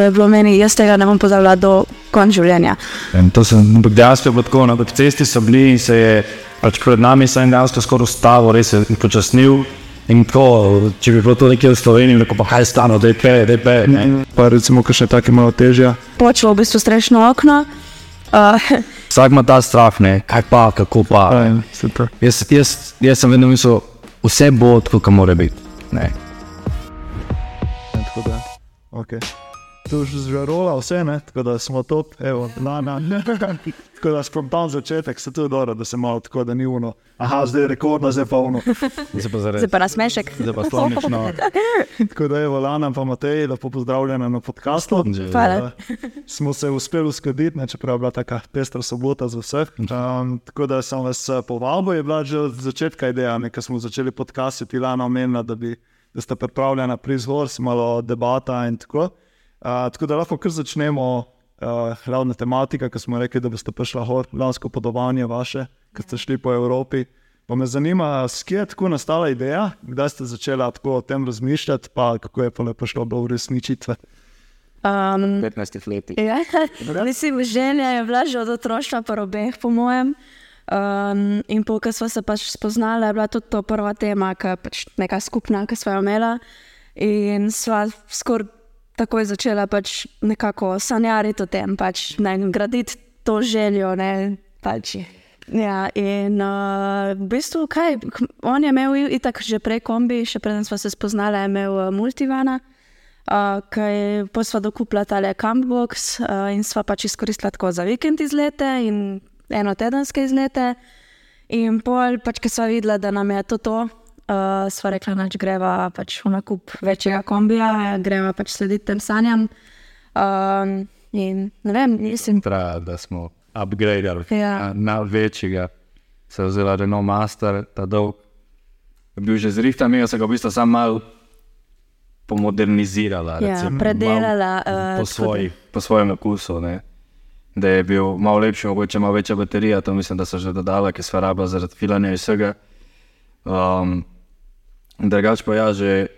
To je bilo meni, jaz tega ne bom pozabila do konca življenja. Sem ampak dejansko je bilo tako, na cesti so bili in se je pač pred nami se je dejansko skoraj ustavil, res je počasnil. In tako, če bi bilo to nekje v Sloveniji, rekel pa kaj stano, da je pe, da je pe. ne. Pa recimo, kakšne take malo težje. Počelo v bistvu strešno okno. Uh, Vsak ima ta strah, ne, kaj pa, kako pa. Aj, super. Jaz, jaz, jaz sem vedno mislil, vse bo tako, kot mora biti. Ne. Ne, tako da, okay. Tu že žarola vse, ne? tako da smo top, evo, na, na. tako da spontan začetek, se tu dobro, da se malo tako, da ni uno. Aha, zdaj je rekordno, zdaj pa uno. Zdaj pa zares. zdaj pa nasmešek. Zdaj pa slomično. Tako da, evo, Lana pa Matej, lepo pozdravljena na podkastu. Hvala. Smo se uspeli uskladiti, ne, čeprav je bila tako pestra sobota za vseh. Um, tako da sem vas eh, povabil, je bila že od začetka ideja, ne, ko smo začeli podkasti, Lana omenila, da, bi, da ste pripravljena pri izvor, malo debata in tako. Uh, tako da lahko kar začnemo, uh, glavna tematika, ki smo rekli, da boste prišla gor, lansko podovanje vaše, ki ste šli po Evropi. Pa me zanima, skje je tako nastala ideja, kdaj ste začela tako o tem razmišljati, pa kako je pa le prišlo do uresničitve. Um, 15 let. ja, mislim, želja je bila že od otroštva, pa obeh, po mojem. Um, in po, ko smo se pač spoznali, je bila tudi to prva tema, ki je pač neka skupna, ki smo jo imeli. In sva skoraj takoj začela pač nekako sanjariti o tem, pač, ne, graditi to željo. Ne, pač. Ja, in uh, v bistvu, kaj, on je imel itak že prej kombi, še preden smo se spoznali, je imel uh, multivana. Uh, Kaj pa sva dokupila tale kampbox uh, in sva pač izkoristila tako za vikend izlete in enotedenske izlete. In pol, pač, ko sva videla, da nam je to to, uh, sva rekla, da greva pač v nakup večjega kombija, greva pač slediti tem sanjam. Um, in ne vem, nisem. Prav, da smo upgradili Ja. na večjega. Se je vzela Renault Master, ta dolg. Bil že zrihtan, mi se ga v bistvu sam malo pomodernizirala. Ja, recimo, predelala, malo eh, po, tako svoji, po svojem okusu. Ne. Da je bil malo lepši, mogoče malo večja baterija, to mislim, da so že dodala, ki so rabila zaradi filanja in vsega. Um, Drugač pa ja, že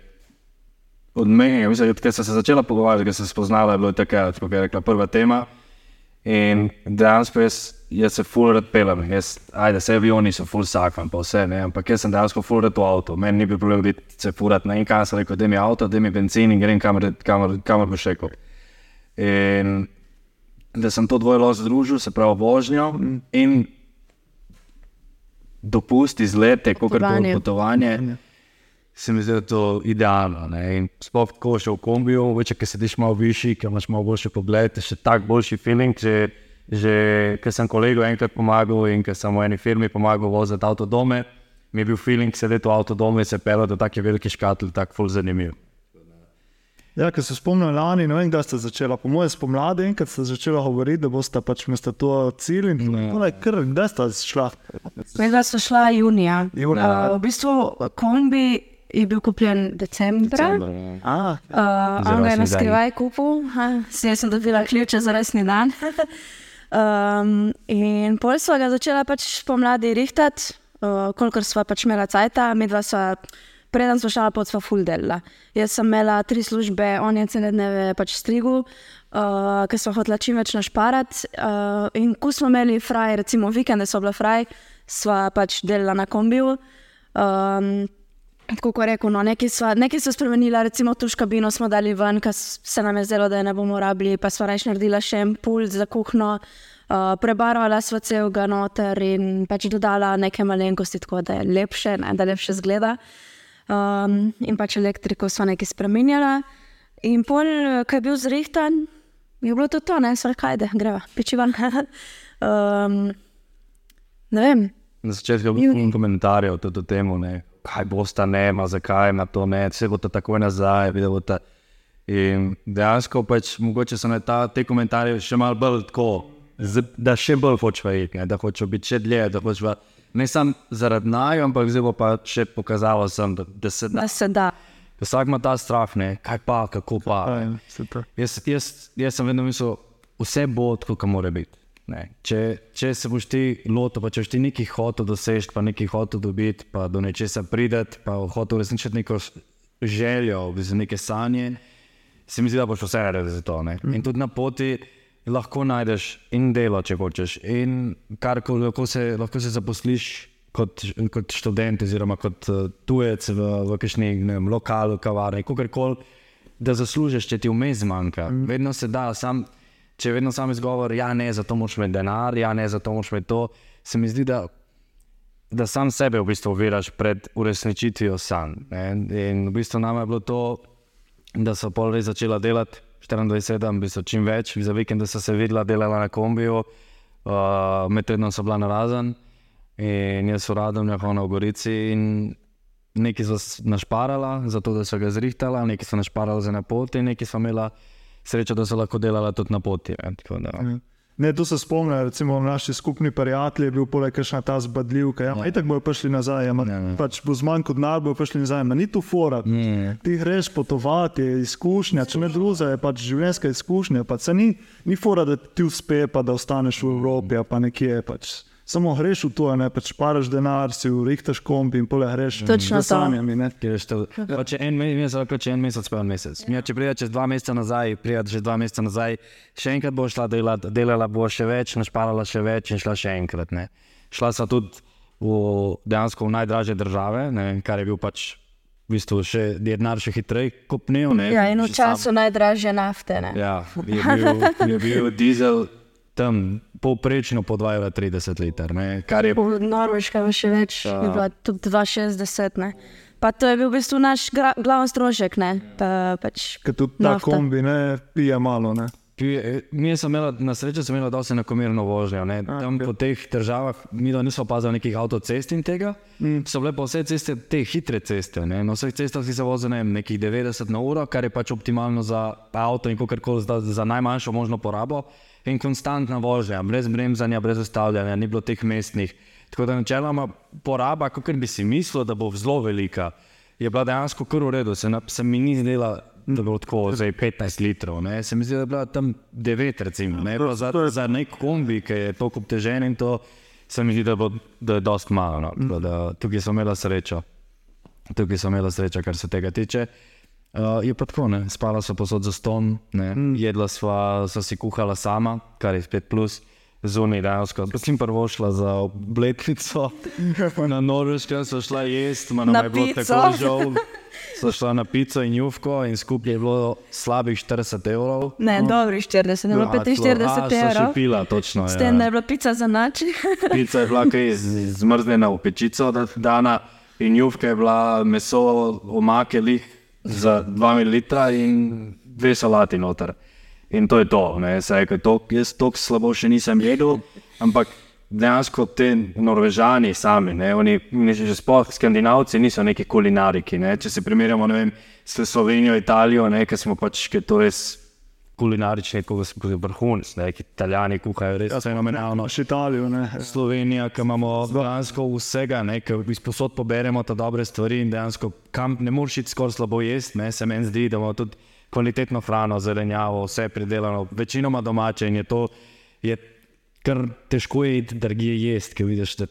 od meni, mislim, da sem se začela pogovarjati, ker sem spoznala, je bilo takrat, kot je rekla, prva tema. In dejansko jaz, jaz se full rad pelem, jaz, ajde, vse avioni so full sakvan, pa vse, ne, ampak jaz sem dejansko full rad v avto. Meni ni bil problem, da se furat na en kan, sem rekel, da mi avto, da mi benzin in grem kamor, kamor, kamor bo šel. In da sem to dvoje lahko združil, se pravi vožnjo in dopust, izlete, kako Potovanje. koli potovanje. Se mi zdi, da to idealno. Ne? In sploh ko še v kombiju, več, ki sediš malo višji, ki imaš malo boljši pogled, še tak boljši feeling. Že, že ker sem kolegu enkrat pomagal in ker sem v eni firmi pomagal voziti avto dome, mi je bil feeling sedeti v avto dome in se pelati do take velike škatle, tako ful zanimiv. Ja, ker se spomnim lani, ne vem, kdaj ste začela, po mojem spomladi, enkrat ste začela govoriti, da boste pač mesto to cilj in tako naprej. Kdaj ste šla? Medva so šla junija. Junija. Uh, v bistvu kombi je bil kupljen decembra. A, Uh, on ga je na skrivaj kupil, jaz sem dobila ključe za resni dan. um, in pol smo ga začela pač pomladi rihtati, uh, kolikor sva pač imela cajta, medva sva. Preden smo šla pot, sva full delala. Jaz sem imela tri službe, on je cele dneve pač strigel, uh, ker smo hotela čim več našparati. Uh, in ko smo imeli fraj, recimo vikende so bile fraj, sva pač delala na kombiju. Um, Tako kot rekel, no, nekaj so, nekaj so spremenili, recimo tuš kabino smo dali ven, ker se nam je zdelo, da je ne bomo rabili, pa smo reč naredila še en pult za kuhno, uh, prebarvala sva celega noter in pač dodala nekaj malenkosti, tako da je lepše, ne, da lepše zgleda. Um, in pač elektriko smo nekaj spremenjala. In pol, ko je bil zrihtan, je bilo to to, ne, sva rekla, ajde, greva, piči van. um, ne vem, Na začetku je bilo nekaj komentarjev o tem, ne, kaj bo sta nema, zakaj na to ne, vse bo to takoj nazaj. videl bo ta- In dejansko pač mogoče so ta, te komentarje še malo bolj tako, da še bolj hočejo iti, ne, da hočejo biti še dlje, da hočejo ne samo zaradi naju, ampak zdaj bo pa še pokazalo, sem, da, da se da. da se da. Vsak ima ta strah, ne, kaj pa, kako pa. aj. Jaz, jaz, jaz sem vedno mislil, vse bo tako, kot mora biti. Ne. Če, če se boš ti lotil, pa če boš ti nekaj hotel doseči, pa nekaj hotel dobiti, pa do nečesa prideti, pa hotel uresničiti neko željo, z neke sanje, se mi zdi, da boš vse naredil za to. Ne? In tudi na poti lahko najdeš in delo, če hočeš, in kar lahko se, lahko se zaposliš. Kot, kot študent, oziroma kot uh, tujec v, v kakšnem lokalu, kavarni, kakorkoli, da zaslužiš, če ti vmes zmanjka. Mm. Vedno se da, sam, če je vedno sam izgovor, ja, ne, zato moraš imeti denar, ja, ne, zato moraš imeti to. Se mi zdi, da, da sam sebe v bistvu oviraš pred uresničitvijo sanj. In v bistvu nam je bilo to, da so pol res začela delati 24-7, v bistvu čim več, za vikend so se videla, delala na kombiju, uh, med tednom so bila na razen. In jaz sem radom, ja, v Gorici. Nekaj so našparala, zato da so ga zrihtala, nekaj so našparala za na poti, nekaj so imela srečo, da so lahko delala tudi na poti. Ne, ne tu se spomnim, recimo naši skupni prijatelji, bil poleg še ta zbadljivka. Ja, ja. Tako bojo prišli nazaj, ja, ja, ja. pač bo zmanj kot nar, bojo prišli nazaj. Ma, ni tu fora. Ja. Ti greš potovati, je izkušnja, če ne druga, je pač življenjska izkušnja. Pač ni, ni fora, da ti uspe, pa da ostaneš v Evropi, pa nekje. Pač samo greš v to, ne pač paraš denar, si v rihtaš kombi in pole greš. Točno z sanjami. Pa če en, mesec, če en mesec, pa en mesec. Ja, če prideš čez dva meseca nazaj, prideš že dva meseca nazaj, še enkrat boš šla delati, delala bo še več, našparala še več in šla še enkrat. Ne. Šla sem tudi v dejansko v najdražje države, ne, kar je bil pač. V bistvu še denar še hitreje kopnil. Ja, in v času sam... najdražje nafte. Ne. Ja, je bil, je bil dizel tam povprečno po 2,30 liter. Je... Norveška je še več, ja. je bila tudi 2,60. Pa to je bil v bistvu naš glavni strošek. Pa, pač Ker tudi ta nafta. kombi ne pije malo. Ne? Mi smo imeli na srečo, smo imeli dosti enakomerno vožnjo. Tam po teh državah mi nismo opazili nekih avtocest in tega. Mm. So bile pa vse ceste, te hitre ceste. Ne? Na vseh cestah si se vozil ne, nekih 90 na uro, kar je pač optimalno za avto in kakorkoli za, za najmanjšo možno porabo in konstantna vožnja, brez bremzanja, brez ustavljanja, ni bilo teh mestnih. Tako da načeloma poraba, kot bi si mislil, da bo zelo velika, je bila dejansko kar v redu. Se, na, se mi ni zdela, da bo tako zdaj 15 litrov. Ne? Se mi zdi, da je bila tam 9, recimo. Ne? Za, za nek kombi, ki je toliko obtežen in to se mi zdi, da, bo, da je dost malo. No? Da, tukaj sem imela srečo. Tukaj sem imela srečo, kar se tega tiče. Uh, je pa tako, ne? spala so posod za ston, mm. jedla sva, sva si kuhala sama, kar je spet plus. Zunaj, dejansko. Sem prvo šla za obletnico na Norveško, so šla jesti, malo je bilo tako žal. So šla na pico in jufko in skupaj je bilo slabih 40 evrov. Ne, no. dobro, 40, ne bilo 45 evrov. Ja, pila, točno. S tem, ja. da je bila pica za noč. pica je bila kaj zmrznjena v pečico, dana in jufka je bila meso omakeli za 2 ml in dve salati noter. In to je to. Saj, to jaz tako slabo še nisem jedel, ampak dejansko te Norvežani sami, ne, oni, že sploh Skandinavci, niso neki kulinariki. Ne. Če se primerjamo vem, s Slovenijo, Italijo, ki smo pač, ki to res kulinarični, kot so vrhunci, ki italijani kuhajo res ja, fenomenalno. Še Italijo, ne. Slovenija, ki imamo dejansko vsega, ki izposod poberemo ta dobre stvari in dejansko kam ne moreš iti skoraj slabo jesti, ne. se meni zdi, da imamo tudi kvalitetno hrano, zelenjavo, vse pridelano, večinoma domače in je to. Je Ker težko je iti, da je jesti, ki vidiš, da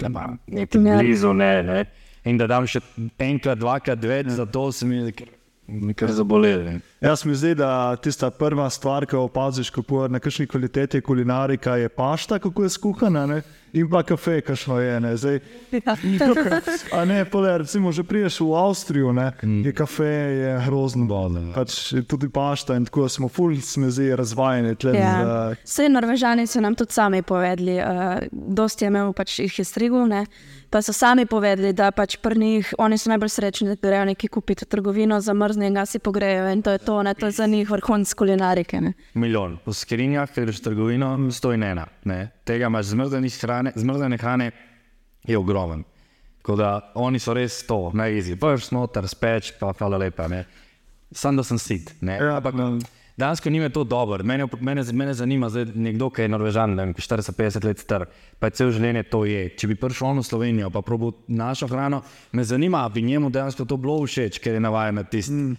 je nekaj blizu. Ne, ne. In da dam še enkrat, dvakrat več, zato se mi je nekaj zabolelo. Jaz mi zdi, da tista prva stvar, ki jo opaziš, kako je na kakšni kvaliteti kulinarika, je pašta, kako je skuhana, ne? in pa kafe, kakšno je. Ne, Zdaj, ja. ne pole, recimo, že priješ v Avstrijo, ne? Mm. je kafe, je grozno. Pač, tudi pašta in tako smo fulj smezi razvajeni. Ja. Vse Norvežani so nam tudi sami povedali, uh, dosti je imel pač jih je strigul. Pa so sami povedali, da pač pri njih oni so najbolj srečni, da grejo nekaj kupiti v trgovino, zamrznejo in ga si pogrejo. In to je to, ne, to je za njih vrhunc kulinarike. Ne. Milijon. Po skrinjah, ki greš v trgovino, stoji ena. Ne. Tega imaš hrane, zmrzene hrane, je ogromen. Tako da oni so res to, ne izi. Prvič smo ter speč, pa hvala lepa. Sam da sem sit. Ja, Ampak, Dansko ni me to dobro. Mene, mene, mene zanima, da je nekdo, ki je Norvežan, ne vem, 40-50 let star, pa je cel življenje to je. Če bi prišel v Slovenijo, pa probo našo hrano, me zanima, ali bi njemu dejansko to bilo všeč, ker je navaden na tisti. Mm.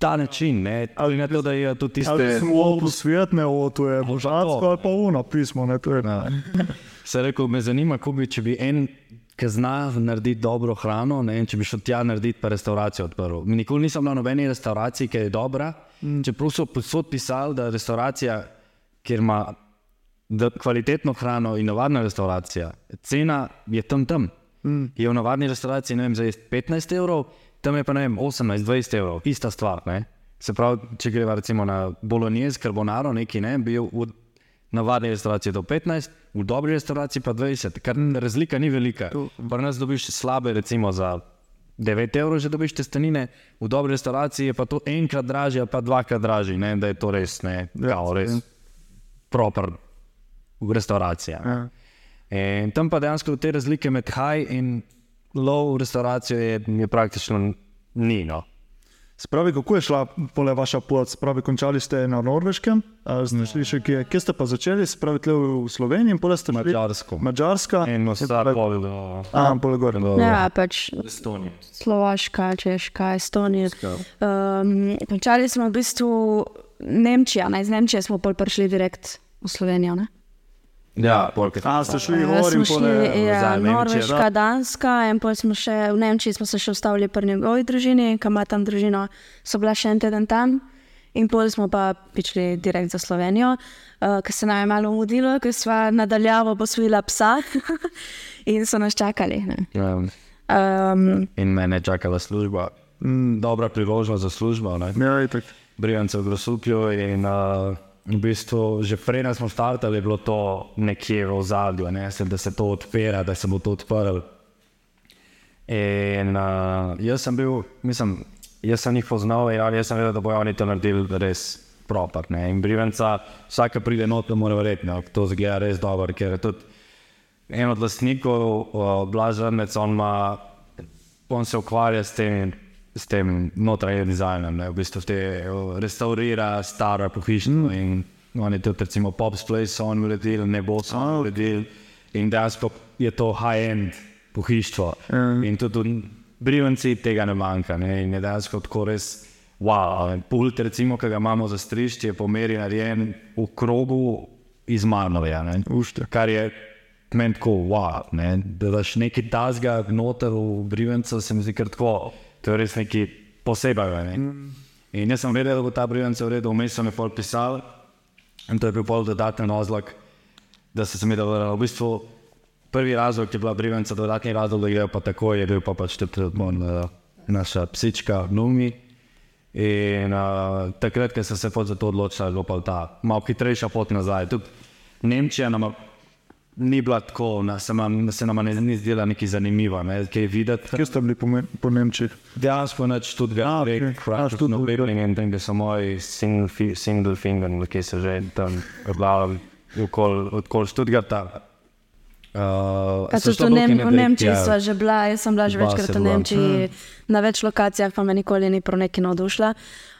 Ta način, ne, ali ne, da je to tisto, kar smo lahko posvetili, to je božansko, ali pa uno pismo. Ne, Se rekel, me zanima, kako bi, če bi en ki zna narediti dobro hrano. Ne, če bi šel tja narediti, pa restauracijo odprl. Nikoli nisem bil na nobeni restauraciji, ki je dobra. Mm. Čeprav so posod pisali, da restauracija, kjer ima kvalitetno hrano in navadna restauracija, cena je tam tam. Mm. Je v navadni restauraciji, vem, za 15 evrov, tam je pa vem, 18-20 evrov, ista stvar. Ne? Se pravi, če greva recimo na Bolognese, carbonaro, neki ne, bi v navadni restauraciji do 15, v dobri restauraciji pa 20, kar razlika ni velika. Pri nas dobiš slabe, recimo za 9 evrov, že dobiš testenine, v dobri restauraciji je pa to enkrat dražje, pa dvakrat dražje, ne, da je to res, ne, ja, res proper v restauraciji. Ja. In tam pa dejansko te razlike med high in low restauracijo je, je praktično ni. No. Spravi, kako je šla pole vaša pot? Spravi, končali ste na Norveškem, znašli še kje? Kje ste pa začeli? Spravi, tle v Sloveniji in pole ste na Mačarsko. Mačarska. In ostal pol do... A, pole gore. do Ja, pač Estonije. Slovaška, Češka, Estonija. Um, končali smo v bistvu Nemčija, ne? iz Nemčije smo pol prišli direkt v Slovenijo. Ne? Ja, polk. A, ste šli pole. šli, ja, za Nemčijo, Norveška, da. Danska, in potem smo še v Nemčiji, smo se še ustavili pri njegovi družini, ki ima tam družino, so bila še en teden tam. In potem smo pa prišli direkt za Slovenijo, uh, ker se nam je malo mudilo, ker smo nadaljavo posvojila psa in so nas čakali. ne. Um, in mene je čakala služba. Mm, dobra priložnost za službo. Ne? Ja, itak. Brijance v Grosuplju in uh, v bistvu že prej, da smo startali, je bilo to nekje v ozadju, ne? Da se to odpira, da se bo to odprlo. In uh, jaz sem bil, mislim, jaz sem jih poznal in jaz sem vedel, da bojo oni to naredili res proper. Ne? In Brivenca, vsak, ki pride not, mora verjeti, da to zgleda res dobro, ker je tudi en od lastnikov, uh, Blažarnec, on, ima, on se ukvarja s tem, s tem notranjim dizajnom, ne, v bistvu te restaurira stara pohištva in oni tudi recimo Pop's Place so on uredili, ne bo so on uredili in dejansko je to high-end pohištvo. In tudi v Brivenci tega ne manjka ne, in je dejansko tako res wow, pult recimo, ki ga imamo za strišče, je po meri narejen v krogu iz Ušte. kar je meni tako, wow, ne, da daš nekaj tazga noter v Brivencu, se mi zdi kar tako, to je res nekaj posebej. Ne. In jaz sem vedel, da bo ta Brivenc v redu, vmes sem je pol pisal in to je bil pol dodaten razlog, da se sem videl, da v bistvu prvi razlog je bila Brivenca, dodatni razlog, da je pa tako, je bil pa pač tudi uh, naša psička Numi. In uh, takrat, ko sem se za to odločil, je bila pa ta malo hitrejša pot nazaj. Tudi Nemčija nam ni bila tako, na, se, nam, se nam ne, ni zdela nekaj zanimiva, ne, kaj videti. Kje ste bili po, po Nemčiji? Dejansko neč tudi A, ga, okej. A, Frankfurt, Stuttgart. no, Bebling in tam, da so moji single, fi, single finger, ki so že tam glavali okoli Stuttgarta. Uh, so tudi v, Nem v Nemčiji ja. sva že bila, jaz sem bila že Dva večkrat se v. Nemčiji, na več lokacijah, pa me nikoli ni prav neki navdušila.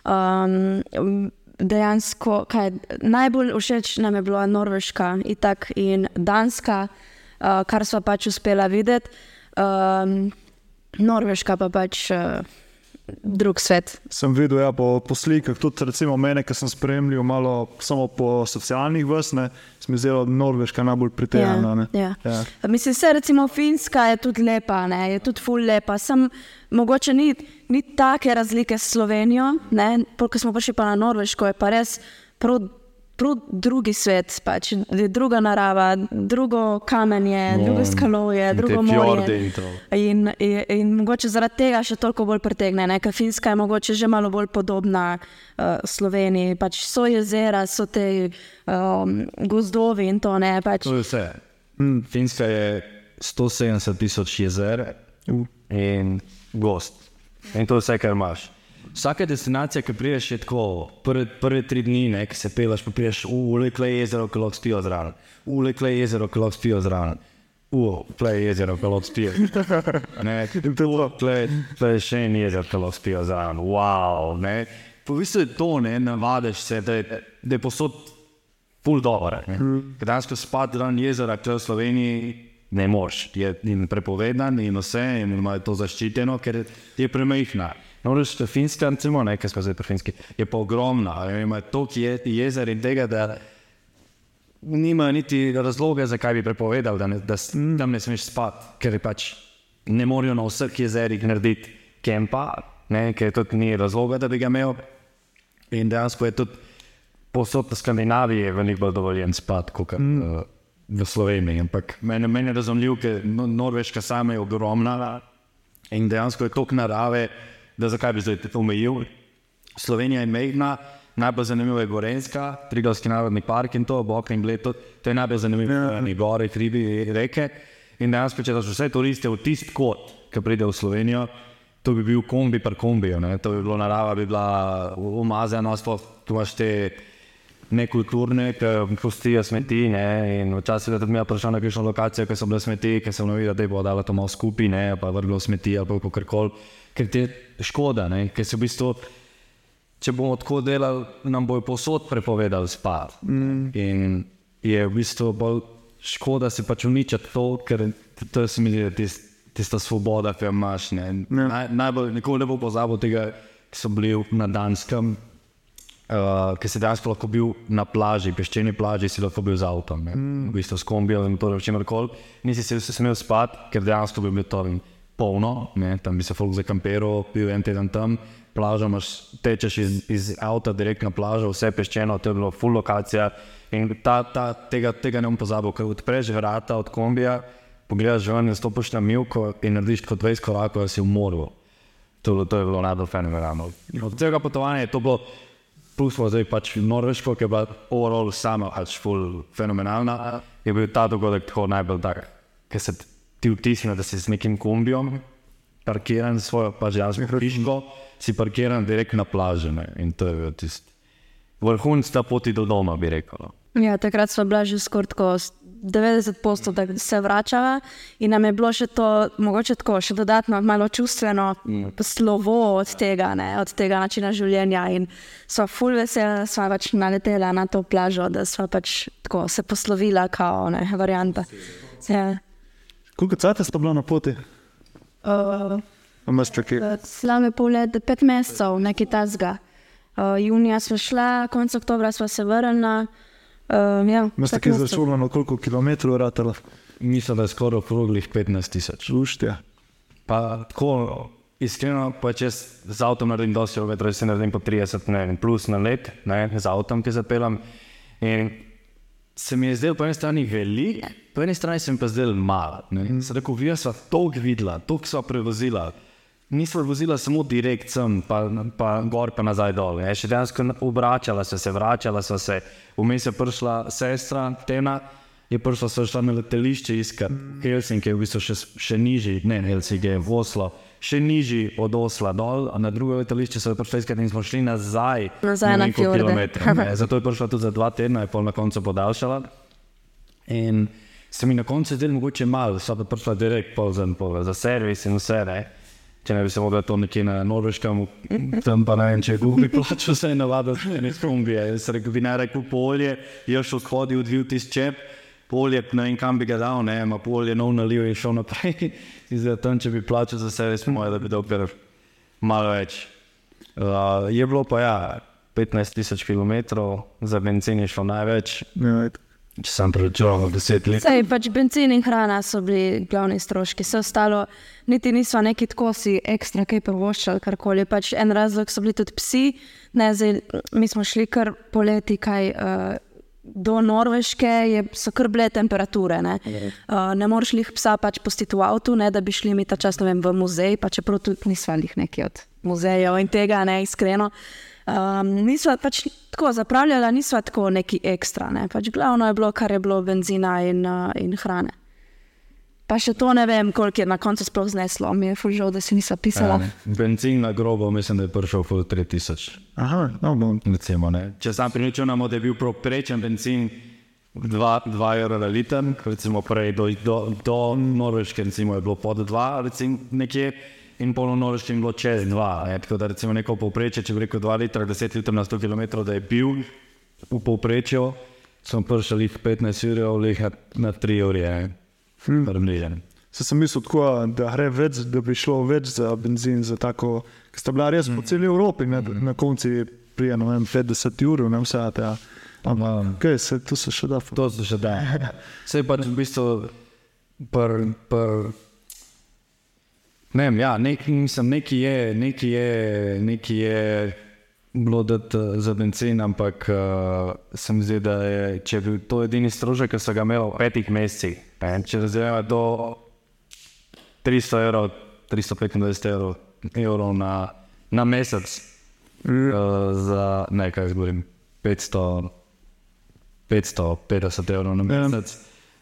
Um, dejansko, kaj, najbolj všeč nam je bila Norveška itak in Danska, uh, kar sva pač uspela videti. Um, Norveška pa pač uh, drug svet. Sem videl ja, po, po slikah, tudi recimo mene, ki sem spremljal malo samo po socialnih vrstah, se mi zdelo Norveška najbolj pritegnjena. ne. ja. Ja. Ja. Mislim, se recimo Finska je tudi lepa, ne? je tudi ful lepa. Sem, mogoče ni, ni take razlike s Slovenijo, ko smo prišli pa na Norveško, je pa res prav drugi svet, pač, druga narava, drugo kamenje, No, drugo skalovje, drugo morje. in. In, in, in mogoče zaradi tega še toliko bolj pritegne, ne? ker Finska je mogoče že malo bolj podobna uh, Sloveniji. Pač so jezera, so te um, gozdovi in to ne. Pač, To je vse. Mm. Finska je 170 tisoč jezer in gost. In to je vse, kar imaš. Vsaka destinacija, ki prideš, je tako, prve, prve tri dni, ne, ki se peleš, pa prideš v ulekle jezero, ki lahko spijo zraven. Ulekle jezero, ki lahko spijo zraven. Ulekle jezero, ki lahko spijo. Ne, Tle, tle je še en jezer, ki lahko spijo zraven. Wow, ne. Po bistvu je to, ne, navadiš se, da je, da je posod pol dolara. Mm. Dejansko spad dan jezera, ki v Sloveniji ne moreš, je in prepovedan in vse, in imajo to zaščiteno, ker je premehna. No, reč, Finska, recimo, nekaj smo zdaj pri Finski, je pa ogromna, a ima toliko je, jezer in tega, da nima niti razloga, zakaj bi prepovedal, da, ne, da tam ne smeš spati, ker je pač ne morejo na vseh jezerih narediti kempa, ne, ker tudi ni razloga, da bi ga imel. In dejansko je tudi posod v Skandinaviji veliko bolj dovoljen spati kot mm. uh, v Sloveniji. Ampak meni, meni je razumljivo, ker no, Norveška sama je ogromna in dejansko je toliko narave, da zakaj bi zdaj to omejil. Slovenija je mehna, najbolj zanimiva je Gorenska, Triglavski narodni park in to, Bok in Bled, to, je najbolj zanimivo, ja. gore, hribi, reke. In dejansko, če daš vse turiste v tisti kot, ki pride v Slovenijo, to bi bil kombi par kombiju, ne? to bi bilo narava, bi bila umazana, sploh tu imaš te nekulturne, ki pustijo smeti. Ne? In včasih je tudi mi prišel na kakšno lokacijo, ki so bile smeti, ki sem videl, da je bo dala to malo skupaj, ne? pa vrglo smeti ali pa kar ker ti je škoda, ne? ker se v bistvu. Če bomo tako delali, nam bojo posod prepovedali spati. Mm. In je v bistvu bolj škoda se pač uničiti to, ker to se mi zdi, tist, tista svoboda, ki jo imaš. Ne. Naj, najbolj nikoli ne bo pozabil tega, ki so bili na Danskem, uh, ki si dejansko lahko bil na plaži, peščeni plaži, si lahko bil z avtom, mm. v bistvu s kombijem in to čemer koli. Nisi se smel spati, ker dejansko bi bilo to polno, ne. tam bi se folk zakampiral, bil en teden tam. Plaža imaš, tečeš iz, iz avta direkt na plažo, vse peščeno, to je bilo full lokacija. In ta, ta, tega, tega ne bom pozabil, ker odpreš vrata od kombija, pogledaš ven in stopiš na milko in narediš kot 20 korakov, da si v morju. To, to je bilo najbolj fenomenalno. Od tega potovanja je to bilo, plus smo zdaj pač v Norveško, ki je bila overall sama pač full fenomenalna, je bil ta dogodek tako najbolj tak, ker se ti vtisne, da si z nekim kombijem parkiran svojo pač jasno hiško, si parkiran direkt na plaži. Ne? In to je bil tisti vrhunc ta poti do doma, bi rekel. no. Ja, takrat smo bili že skoraj tako s 90%, da se vračava in nam je bilo še to, mogoče tako, še dodatno malo čustveno mm. slovo od tega, ne, od tega načina življenja. In smo full vesela, da smo pač naletela na to plažo, da smo pač tako se poslovila, kao ne, varianta. Ja. Koliko cajt ste bili na poti? Uh, čakaj. Slave pol leta, pet mesecev, nekaj tasga. Uh, junija smo šla, konec oktobra smo se vrnili. Uh, ja, Imaš pet tako mesecev. izračunano, koliko kilometrov ratala? Mislim, da je skoraj okroglih 15 tisoč. Sluštja. Pa tako, iskreno, pa če z avtom naredim dosti kilometrov, se naredim po 30 ne, vem, plus na let, ne, z avtom, ki zapeljem. In se mi je zdelo po eni strani velik, po eni strani se mi pa zdelo malo. Mm. Se rekel, vi smo toliko videla, toliko smo prevozila. Nismo vozila samo direkt sem, pa, pa gor, pa nazaj dol. Je še dejansko obračala so se, vračala so se. Vmes je prišla sestra, Tena, je prišla so šla na letališče iskati. Helsinki je v bistvu še, še nižji, ne Helsinki, je v Oslo, še nižji od Osla dol, a na drugo letališče so prišli iskati in smo šli nazaj. Nazaj ne na ne. Zato je prišla tudi za dva tedna, je pol na koncu podaljšala. In se mi na koncu zdelo mogoče malo, so pa prišla direkt pol za, pol za servis in vse. Ne. Če ne bi se mogla to nekje na norveškem, tam pa ne vem, če je Google plačal vse navado, ne skombije. Jaz sem rekel, bi naj rekel polje, je šel skodi, odvil tisti čep, polje, ne vem kam bi ga dal, ne, ima polje nov naliv in šel naprej. In zdaj tam, če bi plačal za servis, moje, da bi kar malo več. Uh, je bilo pa ja, 15 tisoč km, za benzin je šlo največ, Ja, če sem preračunal 10 let. Sej, pač benzin in hrana so bili glavni stroški, vse ostalo, niti nismo neki tako si ekstra kaj prvoščali, karkoli. Pač en razlog so bili tudi psi, ne, zdaj, mi smo šli kar poleti, kaj. Uh, Do Norveške je, so kar bile temperature. Ne, uh, ne moreš jih psa pač pustiti v avtu, ne, da bi šli mi ta čas vem, v muzej, pa čeprav tudi nismo jih neki od muzejev in tega, ne iskreno. Um, nisva pač tako zapravljala, nisva tako neki ekstra. Ne. Pač glavno je bilo, kar je bilo benzina in, uh, in hrane. Pa še to ne vem, koliko je na koncu sploh zneslo. Mi je fužal, da si nisem pisala. Ja, Benzin na grobo, mislim, da je prišel po 3000. Aha, no, bom. Recimo, ne. Če sam priračunamo, da je bil proprečen benzin 2 evra na liter, recimo prej do, do, do Norveške recimo, je bilo pod 2, recimo nekje. In polno Norveške je bilo čez 2. Ne. Tako da recimo neko povprečje, če bi rekel 2 litra, 10 litrov na 100 km, da je bil v povprečju, smo prišli 15 ur, na 3 ure. Hmm. Se sem mislil, tako, da, več, da bi šlo več za benzin, za tako, ki sta bila res po celi Evropi, ne, na koncu prije ne vem, 50 ur, ne vse ta Ampak, kaj se tu se še da? To se še da. Vse je pač v bistvu, pr, pr, ne vem, ja, nek, mislim, neki je, neki je, neki je bilo dati za benzin, ampak uh, se mi zdi, da je, če je bil to edini strošek, ki so ga imeli v petih mesecih, ne, če razumemo do 300 evrov, 325 evrov, evrov na, na mesec, uh, za nekaj, govorim, 500. 550 evrov na mesec.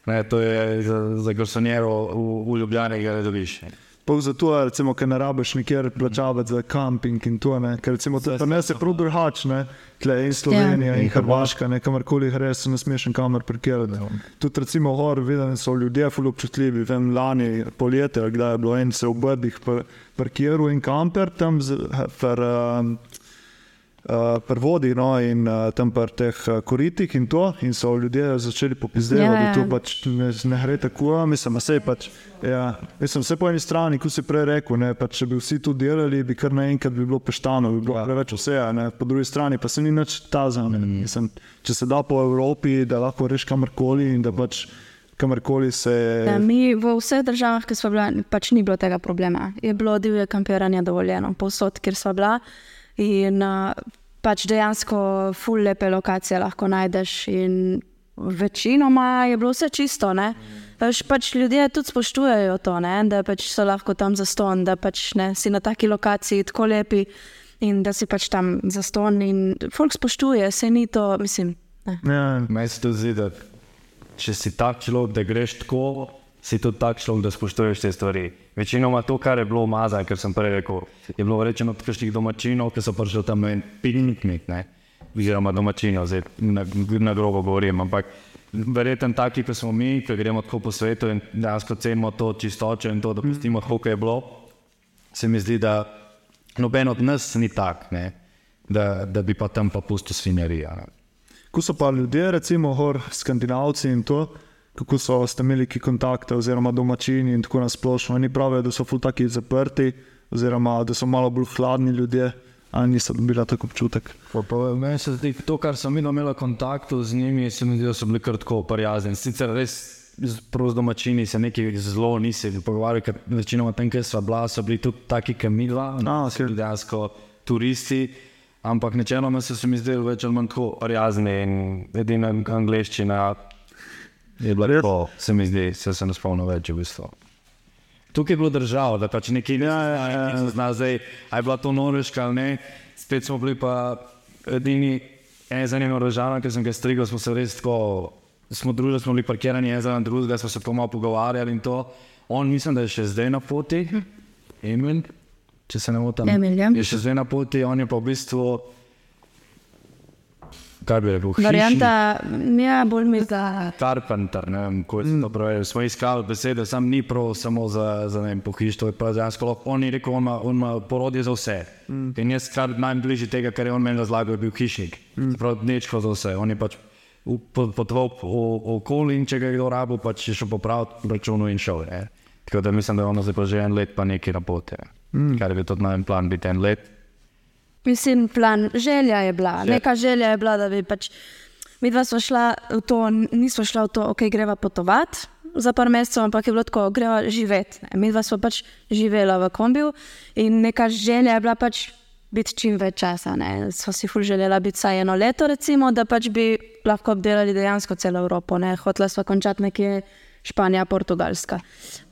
Ne, to je za, za garsonjero v, v Ljubljani, ga ne dobiš. Pa zato, recimo, ker ne rabiš nikjer plačavati za kamping in to, ne? ker recimo, to ne se prav drugač, ne, tle in Slovenija ja. in Hrvaška, ne, kamorkoli greš, se ne smeš kamor parkirati. Tudi recimo, gor, vidim, so ljudje ful občutljivi, vem, lani poletje, kdaj je bilo en se v brdih parkiral in kamper tam, z, per, um, uh, prvodi no, in uh, tam pri teh uh, koritih in to, in so ljudje začeli popizdevati, Ja, da ja. to pač ne, ne gre tako. Mislim, vse pač. Ja, mislim, vse po eni strani, kot si prej rekel, ne, pač, če bi vsi to delali, bi kar naenkrat bi bilo peštano, bi bilo ja. preveč vse, ne, po drugi strani pa se ni nič ta za me. Mislim, če se da po Evropi, da lahko reš kamorkoli in da pač kamorkoli se. Ja, mi v vseh državah, ki smo bili, pač ni bilo tega problema. Je bilo divje kampiranje dovoljeno, povsod, kjer smo bili. In uh, pač dejansko full lepe lokacije lahko najdeš. In večinoma je bilo vse čisto. Pač, pač ljudje tudi spoštujejo to, ne? da pač so lahko tam za ston, da pač ne, si na taki lokaciji tako lepi in da si pač tam za ston. In folk spoštuje, se ni to, mislim. Ja, Meni se tudi zdi, da če si tak človek, da greš tako, si tudi tak človek, da spoštuješ te stvari. Večinoma to, kar je bilo umazano, ker sem prej rekel, je bilo rečeno od kakšnih domačinov, ki so prišli tam en piknik, ne? oziroma domačinov, zdaj na, na grobo govorim. Ampak verjetno taki, ki smo mi, ki gremo tako po svetu in dejansko cenimo to čistočo in to, da pustimo, koliko je bilo, se mi zdi, da noben od nas ni tak, ne? da, da bi pa tam pa pustil svinjarija. Ko so pa ljudje, recimo, gor, skandinavci in to, kako so ste imeli ki kontakte, oziroma domačini in tako nasplošno. Oni pravijo, da so ful taki zaprti, oziroma da so malo bolj hladni ljudje, ali niso dobili tako občutek. Meni se zdi, to, kar sem imel kontakt z njimi, se mi zdi, da so bili kar tako prijazni. Sicer res prav z domačini se nekaj zelo nisi pogovarjal, ker večinoma tam, kjer sva bila, so bili tudi taki kamila, bili dejansko turisti. Ampak načeloma so se mi zdeli več ali manj tako prijazni in edina angliščina je bila Res? se mi zdi, se sem spomnil več v bistvu. Tukaj je bilo državo, da pač nekaj ja, ja, ja. zna zdaj, a je bila to Norveška ali ne. Spet smo bili pa edini, en za njim državljan, ki sem ga strigel, smo se res tako, smo družili, smo bili parkirani en za drugega, smo se pa malo pogovarjali in to. On mislim, da je še zdaj na poti, Emil, če se ne motim. Emil, ja. Je še zdaj na poti, on je pa v bistvu, kaj bi rekel, hišnik. Varianta, ja, bolj mi da. Carpenter, ne vem, kako se to pravi. Smo iskali besede, sam ni prav samo za, za ne vem, pohištvo, je prav dejansko lahko. On je rekel, on ima, on ima porodje za vse. Mm. In jaz, kar najbližje tega, kar je on meni razlagal, je bil hišnik. Mm. Prav dnečko za vse. On je pač po- potoval o- okoli in če ga je kdo rabil, pač je šel popraviti računu in šel. Ne. Tako da mislim, da je ono zdaj pa že en let pa nekaj na poti. Mm. Kar je bil tudi najen plan, biti en let. Mislim, plan, želja je bila. Želja. Neka želja je bila, da bi pač. Mi dva smo šla v to, nismo šla v to, ok, greva potovati za par mesecev, ampak je bilo tako, greva živeti. ne. Mi dva smo pač živela v kombiju in neka želja je bila pač biti čim več časa. Ne. Sva si ful želela biti vsaj eno leto, recimo, da pač bi lahko obdelali dejansko celo Evropo. Ne. Hotela sva končati nekje Španija, Portugalska.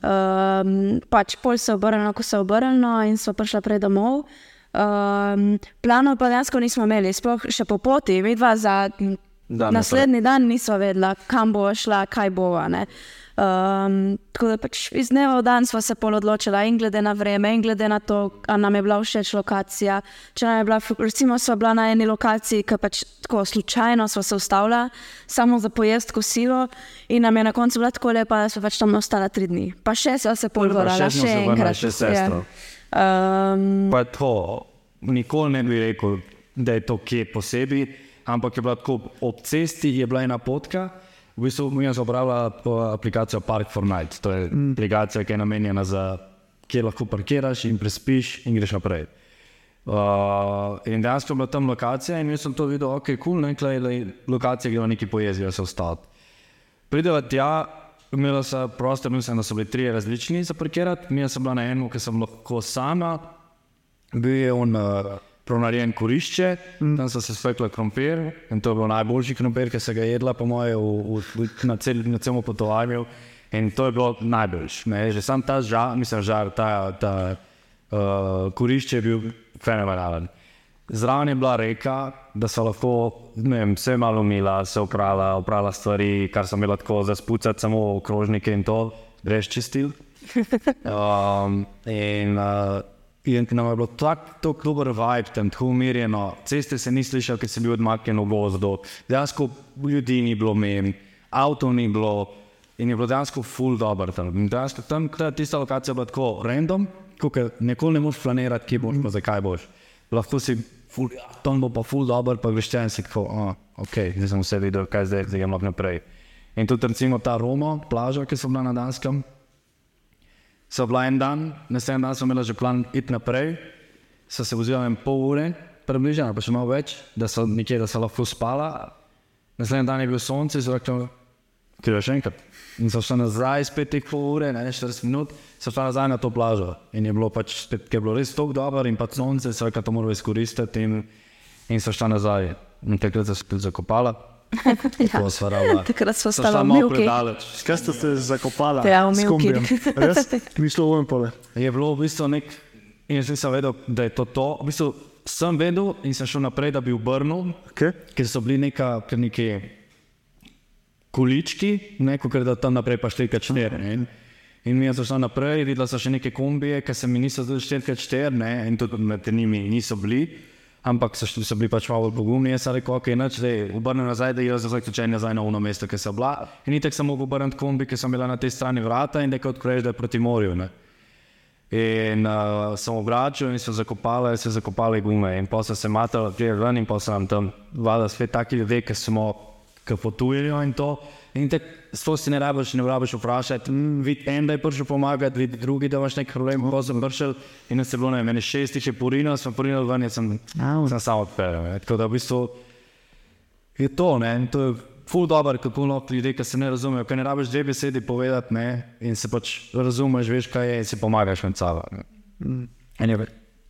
Um, pač pol se je obrnilo, ko se je obrnilo in smo prišla prej domov. Um, planov pa dejansko nismo imeli, sploh še po poti, mi dva za Dan naslednji dan nismo vedela, kam bo šla, kaj bo. Um, tako da pač iz dneva v dan smo se pol odločila, in glede na vreme, in glede na to, ali nam je bila všeč lokacija. Če nam je bila, recimo, smo bila na eni lokaciji, ki pač tako slučajno smo se ustavila, samo za pojest kosilo, in nam je na koncu bila tako lepa, da smo pač tam ostala tri dni. Pa še smo se pol vrala, še še enkrat. še sestro. Um, Pa to, nikoli ne bi rekel, da je to kje posebej, ampak je bila tako ob cesti, je bila ena potka. V bistvu mi smo uporabljali to aplikacijo Park for Night. To je mm. aplikacija, ki je namenjena za kjer lahko parkiraš in prespiš in greš naprej. Uh, in dejansko je bila tam lokacija, in jaz sem to videl, ok, kul, cool, nekaj je lokacija, ki jo neki pojezijo, se ostati. Prideva tja, imela sem prostor, mislim, da so bili tri različni za parkirati, mi sem bila na enem, ki sem lahko sama, bil je on uh, pronarejen korišče, mm. tam so se spekla krompir in to je bil najboljši krompir, ki se ga jedla, po moje, v, v, na, cel, na celem potovanju. In to je bilo najboljše. Že sam ta žar, mislim, žar, ta, ta uh, korišče je bil fenomenalen. Zraven je bila reka, da so lahko vem, vse malo umila, se uprala, uprala stvari, kar sem imela tako za spucati, samo krožnike in to, brez čistil. Um, in uh, in nam je bilo tako dober vibe, tam tako umirjeno, ceste se ni slišal, ker sem bil odmaknjen v gozdu, dejansko ljudi ni bilo meni, avto ni bilo in je bilo dejansko full dobro tam. Dejansko tam, tista lokacija je bila tako random, kot nikoli ne moreš planirati, kje boš, pa zakaj boš. Lahko si, ful, ja, tam bo pa ful dobro, pa greš čez in tako, oh, ok, zdaj sem vse videl, kaj zdaj, zdaj gremo naprej. In tudi recimo ta Roma, plaža, ki so bila na Danskem, so bila en dan, naslednji dan smo imeli že plan iti naprej, so se vzeli en pol ure, približno, pa še malo več, da so nekje, da so lahko spala. Naslednji dan je bil sonce, so rekli, je še enkrat. In so šli nazaj, spet te pol ure, ne 40 minut, so šli nazaj na to plažo. In je bilo pač spet, ker je bilo res tako dobro in pa sonce, so rekli, da to moramo izkoristiti in, in so šli nazaj. In takrat se spet zakopala. Ja. Takrat smo stali v Milki. Kaj ste se zakopala? Ja, v s Milki. kombijem? Res? Ni šlo v en pole. Je bilo v bistvu nek, in jaz nisem vedel, da je to to. V bistvu sem vedel in sem šel naprej, da bi obrnil, Okay. ker so bili neka, neki kulički, neko, ker da tam naprej pa številka četiri. In mi smo šli naprej, videla so še neke kombije, ki se mi niso zdeli številka četiri, ne, in tudi med njimi niso bili. Ampak so, so bili pač malo pogumni, jaz sem rekel, ok, noč, zdaj obrnem nazaj, da jaz zdaj če nazaj na ono mesto, ki sem bila. In itek sem mogel obrniti kombi, ki sem bila na tej strani vrata in da ko odkreješ, da je proti morju. Ne. In uh, sem obračal in so zakopali, se zakopali gume. In pa so se matali, gre ven in pa so nam tam vada spet taki ljudje, ki smo, ki potujejo in to. In te, to si ne rabiš, ne rabiš vprašati. Mm, vid en, da je prišel pomagati, vid drugi, da imaš nek problem, pa sem prišel in je bilo, ne vem, šest jih je porinil, sem porinil ven in sem, sem samo odpeljal. Tako da v bistvu je to, ne, to je ful dobro, kako lahko ljudje, ki se ne razumejo, ker ne rabiš dve besedi povedati, ne, in se pač razumeš, veš, kaj je, in si pomagaš med sabo. In je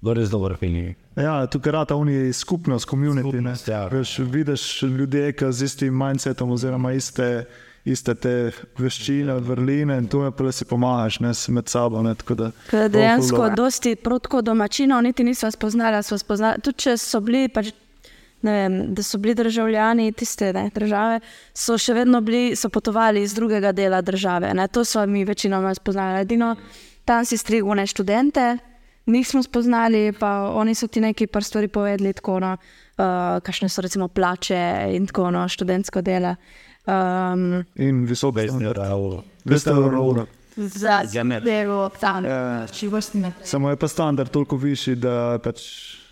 bilo res dobro, fini. Ja, tukaj rata oni skupnost, community. ne. Skupnost, ja. Veš, vidiš ljudje, ki z istim mindsetom oziroma iste, iste te veščine, vrline in je pa, si pomagaš ne, med sabo. Ne, tako da, dejansko dosti protko domačinov niti nismo spoznali, smo spoznali. Tudi če so bili, pač, ne vem, da so bili državljani tiste ne, države, so še vedno bili, so potovali iz drugega dela države. Ne. To so mi večinoma spoznali. Edino tam si strigune študente, nismo spoznali, pa oni so ti neki par stvari povedali, tako no, uh, kakšne so recimo plače in tako no, študentsko delo. Um, In visok standard. 200 evrov. za Ja, ne. delo tam. Ja. Če vrstne. Samo je pa standard toliko višji, da pač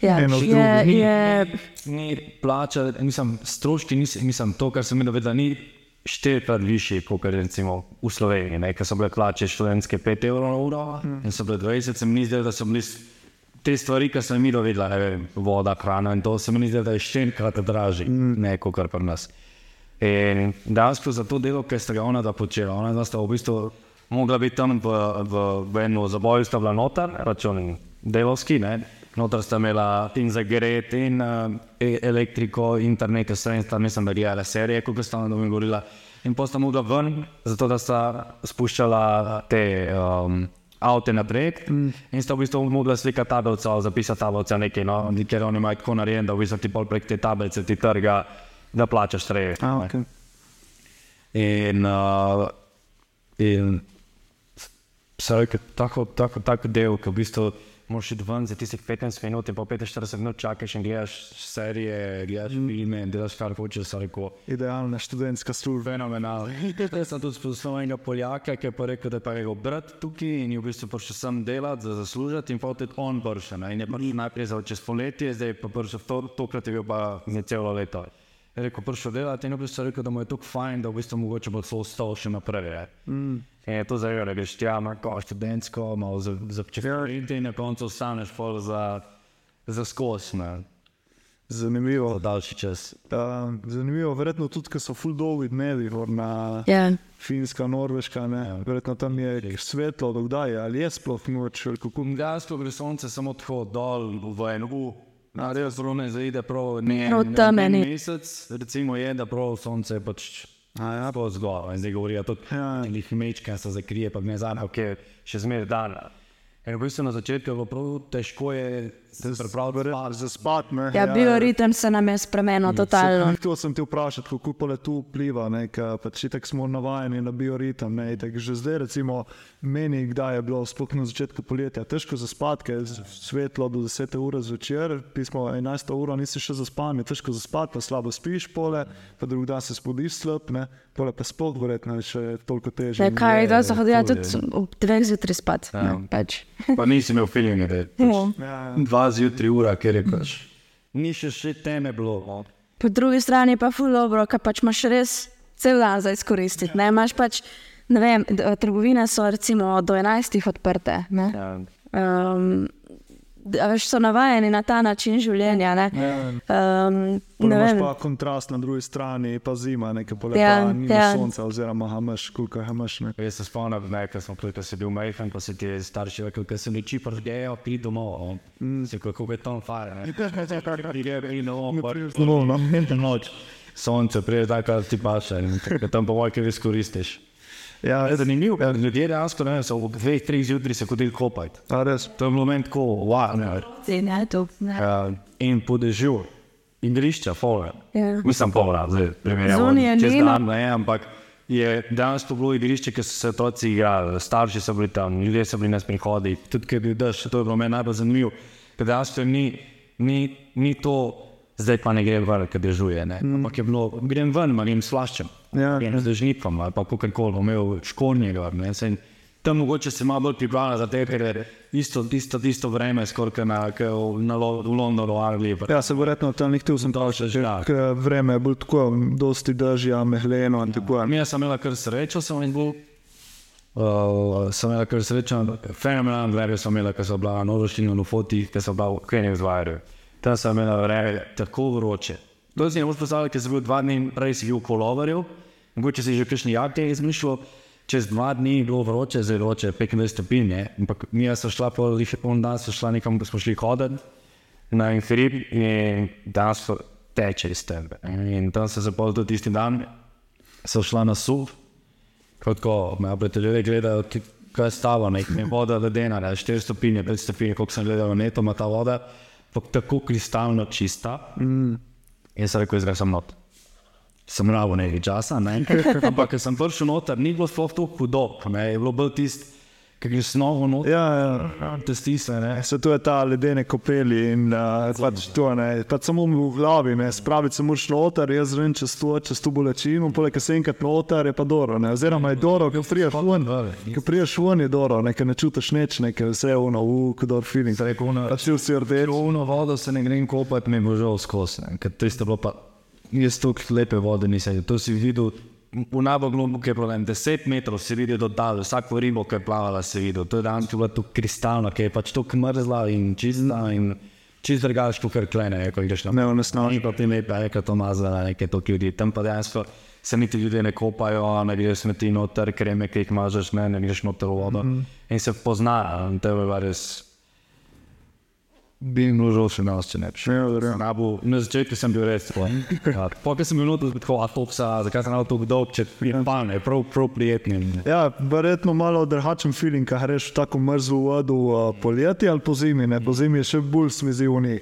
Ja, eno z je, drugim. je, Ni plača, mislim, stroški, nis, mislim, to, kar sem videl, da ni štirikrat višji, kot recimo v Sloveniji, ne, ker so bile plače študentske 5 evrov na uro in so bile 20, se mi ni zdelo, da so bili s- te stvari, ki sem jih ne vem, voda, hrana in to se mi ni zdelo, da je štirikrat dražji, ne kot kar pri nas. In dejansko za to delo, ki ste ga ona počela, ona dva sta v bistvu mogla biti tam v, v, v eno zaboju, sta bila noter, račun delovski, ne. Noter sta imela in za gret, in uh, elektriko, internet, sredstva, mislim, da je gledala serije, kot sta ona mi govorila. In potem sta mogla ven, zato da sta spuščala te um, avte naprej. Mm. In sta v bistvu mogla slikati tablico, zapisati tablico nekaj, no, ker oni imajo tako narejen, da v bistvu ti pol prek te tablice ti trga, da plačaš treje. A, okay. In, uh, in se reče, tako, tako, tako del, ki v bistvu moraš iti ven za tistih 15 minut, in pa 45 minut čakaš in gledaš serije, gledaš filme in delaš kar hočeš. Idealna študentska služba. Fenomenalno. Jaz sem tudi spoznal enega Poljaka, ki je pa rekel, da je pa njegov brat tukaj in je v bistvu prišel sem delati, za zaslužiti in tudi on pršel. ne. In je prišel najprej za čez poletje, zdaj je pa prišel to, tokrat je bil pa ne celo leto. Je rekel, prišel delati in je v bistvu rekel, da mu je tako fajn, da v bistvu mogoče bo celo ostal še naprej. je. In je to zdaj, da greš tja, malo študentsko, malo za, za čefiriti in na koncu ostaneš pol za za skozi, ne, Zanimivo. za daljši čas. Uh, zanimivo, verjetno tudi, ker so full dolgi dnevi, gor na Ja. Finska, Norveška, ne. verjetno tam je svetlo, do kdaj je, ali je sploh noč, ali kako. Dejansko gre sonce samo tako dol v eno. Na res zelo ne zaide prav, ne, Prav ne, teme en ni. mesec, recimo je, da prav sonce je pač A ja. tako zgor. In zdaj govorijo tudi, Ja. da jih mečka se zakrije, pa ne znam, ok, še zmeraj dan. In v bistvu na začetku je bilo prav težko je. Za spat, ne. Ja, bioritem se nam je spremenil totalno. To sem ti vprašal, kako pa le tu vpliva, ne, ker pač tako smo navajeni na bioritem. Ne, itak že zdaj, recimo, meni, kdaj je bilo, sploh na začetku poletja, težko zaspati, ker je svetlo do 10 ure zvečer, pismo 11 ura, nisi še zaspan, je težko zaspati, pa slabo spiš, pole, pa drug dan se spudiš slab, ne, pole pa sploh verjetno je še toliko težje. Ne, kaj da so hodili ful je. tudi ob dveh zjutraj spat. Ja. ne, Pač. Pa nisem imel feelinga, da je pač Ja, dva zjutraj ura, ker je pač. Ni še še teme bilo. No. Po drugi strani pa ful dobro, ker pač imaš res cel dan za izkoristiti. Ne, imaš pač, ne vem, trgovine so recimo do 11 odprte. Ne. Ja. Um, veš, so navajeni na ta način življenja. Ne, um, ne vem, pa kontrast na drugi strani, pa zima, nekaj pole Ja, ni ja. sonca, oziroma hamaš, koliko je hamaš. Ne. Jaz se spomnim, ne, ko sem ko si bil majhen, pa se ti starši rekel, da se neči prdejo, pridi domov. Mm. Se kako je tam fajn. Pride domov, pa Domov, no. noč. Sonce, pride tako, da ti paše in tako tam po vojki izkoristiš. Ja, Je zanimivo, ker ljudje dejansko ne, so ob dveh, treh zjutraj se hodili kopati. a res. To je bilo meni tako, wow, ne. ne, to. Uh, in po dežju, igrišča, fore. Ja. Mislim, polna, zdaj primerjamo. Zunaj je čez dan, ne, ampak je dejansko bilo igrišče, ki so se otroci igrali, starši so bili tam, ljudje so bili na sprehodi, tudi ker je bil dež, to je bilo meni najbolj zanimivo. Ker dejansko ni, ni, ni to, zdaj pa ne grem ven, ker dežuje, ne. Ampak je bilo, grem ven, grem s plaščem, Ja. grem z dežnikom ali pa kakorkoli, bom imel škornjega, ne. Saj, Tam mogoče se malo bolj pripravlja za te, ker je isto, isto, isto vreme, skoraj na, v, na, Lo- v Londonu, v Angliji. pa Ja, se verjetno tam nikti sem dal še že. Ja. Vreme je bolj tako, dosti dežja, mehleno in tako. Mi sem imel kar srečo, sem in bil. Uh, sem imel kar srečo, fenomenalno vreme sem imel, ker sem bila na Noroščini, na fotih, ker sem bila v Keniju zvajarju. Tam sem imel vreme tako vroče. To si ne moreš predstavljati, ker sem bil dva dni prej si bil v kolovarju, mogoče si že kakšni jakte izmišljal, čez dva dni je bilo vroče, zelo vroče, 25 stopinj, ne. ampak mi smo šla po lihe poln dan, smo šla nekam, ko smo šli hoditi na Inferib in danes teče iz tebe. In tam se zapol tudi tisti dan, so šla na suv, kot ko me prijatelji gledajo, kaj je stava, nek je voda ledena, ne, 4 stopinje, 5 stopinje, koliko sem gledal na neto, ima ta voda, tako kristalno čista. Mm. In sem rekel, zdaj sem not. Sem rabo nekaj časa, ne? ampak ko sem prišel noter, ni bilo sploh tako hudo, ne? je bilo bolj tisto, ki je snovo noter, Ja, ja. te stisne, ne. Se tu je ta ledene kopeli in uh, pač to ne, pač samo v glavi, ne, spraviti se moraš noter, jaz vem, čez to, čez to bolečino, poleg se enkrat noter je pa dobro, ne, oziroma je dobro, ko priješ ven, ko priješ ven je dobro, ne, ker ne čutiš nič, ne, ker vse je ono, uh, kdo feeling, ono, pač vsi rdeči. Rovno vodo se ne grem kopati, mi je bilo žal skozi, ker to je bilo pa, jaz toliko lepe vode nisem to si videl. V najbolj globokem je problem, 10 metrov si videl do dal, vsako ribo, ki je plavala, si videl. To je danes bilo tako kristalno, ki je pač tako mrzla in čista in čist drugače, kot kar klene, ko greš na Ne, onesnaži. Ni pa ti lepe, je to mazala, nekaj toliko ljudi. Tam pa dejansko se niti ljudje ne kopajo, ne greš smeti noter, kreme, ki jih mažeš, ne, ne greš noter v vodo. Mm -hmm. In se pozna, in to je bilo res. Bi jim bilo še nas, če ne bi šel. Ja. Nabu, na začetku sem bil res tako. Ja, Potem sem bil noter, tako atopsa, zakaj sem avto dolg, če je pa ne, prav, prav prijetni. Ja, verjetno malo drugačen feeling, kaj greš v tako mrzlo vodo uh, poleti ali po zimi, ne, po zimi je še bolj smizivni.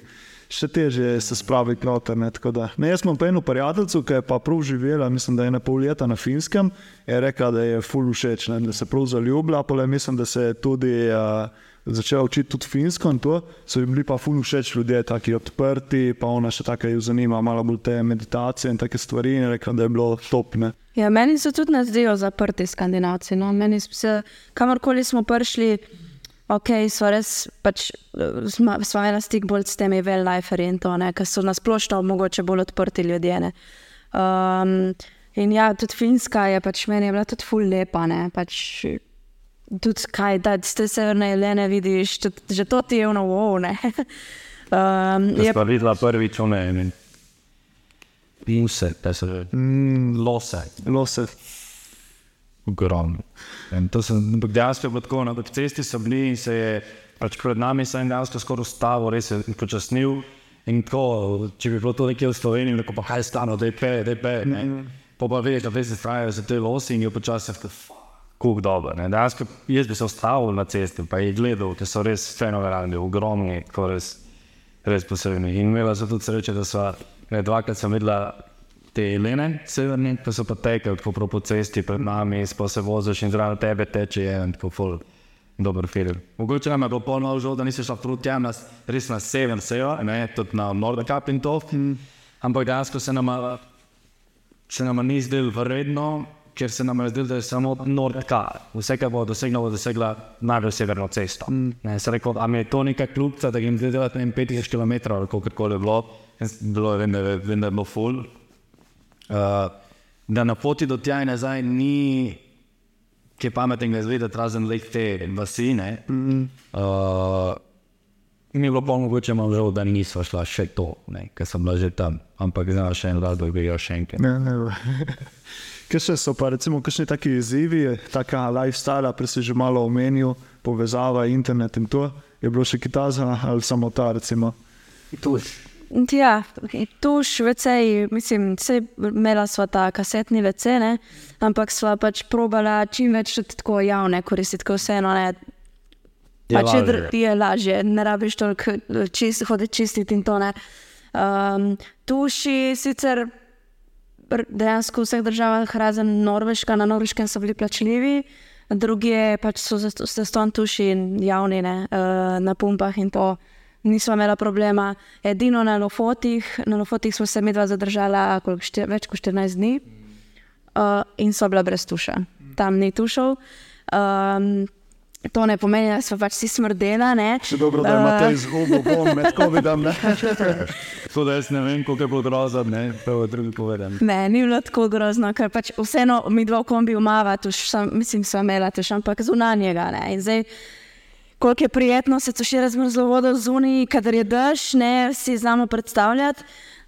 Še težje je se spraviti noter. Ne, tako da. ne, jaz imam pa eno prijateljico, ki je pa prav živela, mislim, da je ena pol leta na finskem, je rekla, da je ful všeč, ne, da se prav zaljubila, pa mislim, da se je tudi uh, začela učiti tudi finsko in to, so jim bili pa ful všeč ljudje, taki odprti, pa ona še tako jo zanima, malo bolj te meditacije in take stvari in rekla, da je bilo top. Ne. Ja, meni se tudi ne zdijo zaprti skandinavci. No. Meni se, kamorkoli smo prišli, ok, so res, pač, smo imeli stik bolj s temi well-liferji in to, ki so nasplošno mogoče bolj odprti ljudje. ne. Um, in ja, tudi Finska je pač meni je bila tudi ful lepa. Ne, pač, Tudi kaj, da ste severne jelene vidiš, tudi, že to ti je ono wow. ne. Um, Da je smo videla prvič one in pinse, da so že Mm, lose. lose. Ogromno. In to sem, ampak dejansko je bilo tako, na cesti so bili in se je pač pred nami se je dejansko skoraj ustavil, res je počasnil. In tako, če bi bilo to nekje v Sloveniji, tako pa kaj stano, da je pe, da je pe. ne. Pa pa veš, da veš, da trajajo za te losi in je počasi tako, kuk dobro. Dejansko jaz bi se ustavil na cesti, pa jih gledal, ker so res fenomenalni, ogromni, tako res, res posebni. In imela sem tudi srečo, da so ne, dvakrat sem videla te lene, severne, pa so pa tekli tako po cesti pred nami, pa se voziš in zraven tebe teče en tako full. Dober film. Mogoče nam je bilo polno žal, da nisi šla proti tja, nas, res na sever, sejo, ne, tudi na Nordkap in to. Ampak dejansko se nam, se nam ni zdelo vredno, ker se nam je zdelo, da je samo Nordkap. Vse, kar bo dosegla, bo dosegla najbolj severno cesto. Ne, sem rekel, a mi je to neka kljubca, da jim zdaj delati ne vem, 50 km ali koliko koli je bilo. Bilo je, vem, da je, bilo full. Uh, da na poti do tja in nazaj ni, pameten, da izvedeti razen le te vasi. Ne, mm -hmm. uh, mi je bilo pa mogoče malo žal, da nismo šla še to, ne, ker sem bila že tam, ampak znala še en razlog, bi še enkrat. Ne, ne. Kaj še so pa recimo kakšni taki izzivi, taka lifestyle, prej si že malo omenil, povezava, internet in to. Je bilo še kitazana ali samo ta recimo? Ja, tuš, vecej, mislim, vse imela sva ta kasetni vece, ne? ampak sva pač probala čim več tako javne koristiti, ker vseeno ne. Je, lažje. dr- je lažje, ne rabiš toliko čist, hoditi čistiti in to ne. Um, tuši sicer dejansko v vseh državah, razen Norveška, na Norveškem so bili plačljivi, druge pač so zaston tuši in javni, ne, uh, na pumpah in to. Nismo imeli problema, edino na Lofotih, na Lofotih smo se medva zadržala koliko, štir, več kot 14 dni uh, in so bila brez tuša. Tam ni tušov. Um, to ne pomeni, da smo pač vsi smrdela. Ne? Še dobro, da imate izgubo bom med COVID-om. Tako da jaz ne vem, koliko je bilo grozno, ne, prvo drugi povedem. Ne, ni bilo tako grozno, ker pač vseeno mi dva kombi umava, tuš, sam, mislim, sva imela tuš, ampak zunanjega. Ne? In zdaj, koliko je prijetno se tušira z mrzlo vodo zunaj, kadar je dež, ne, si znamo predstavljati.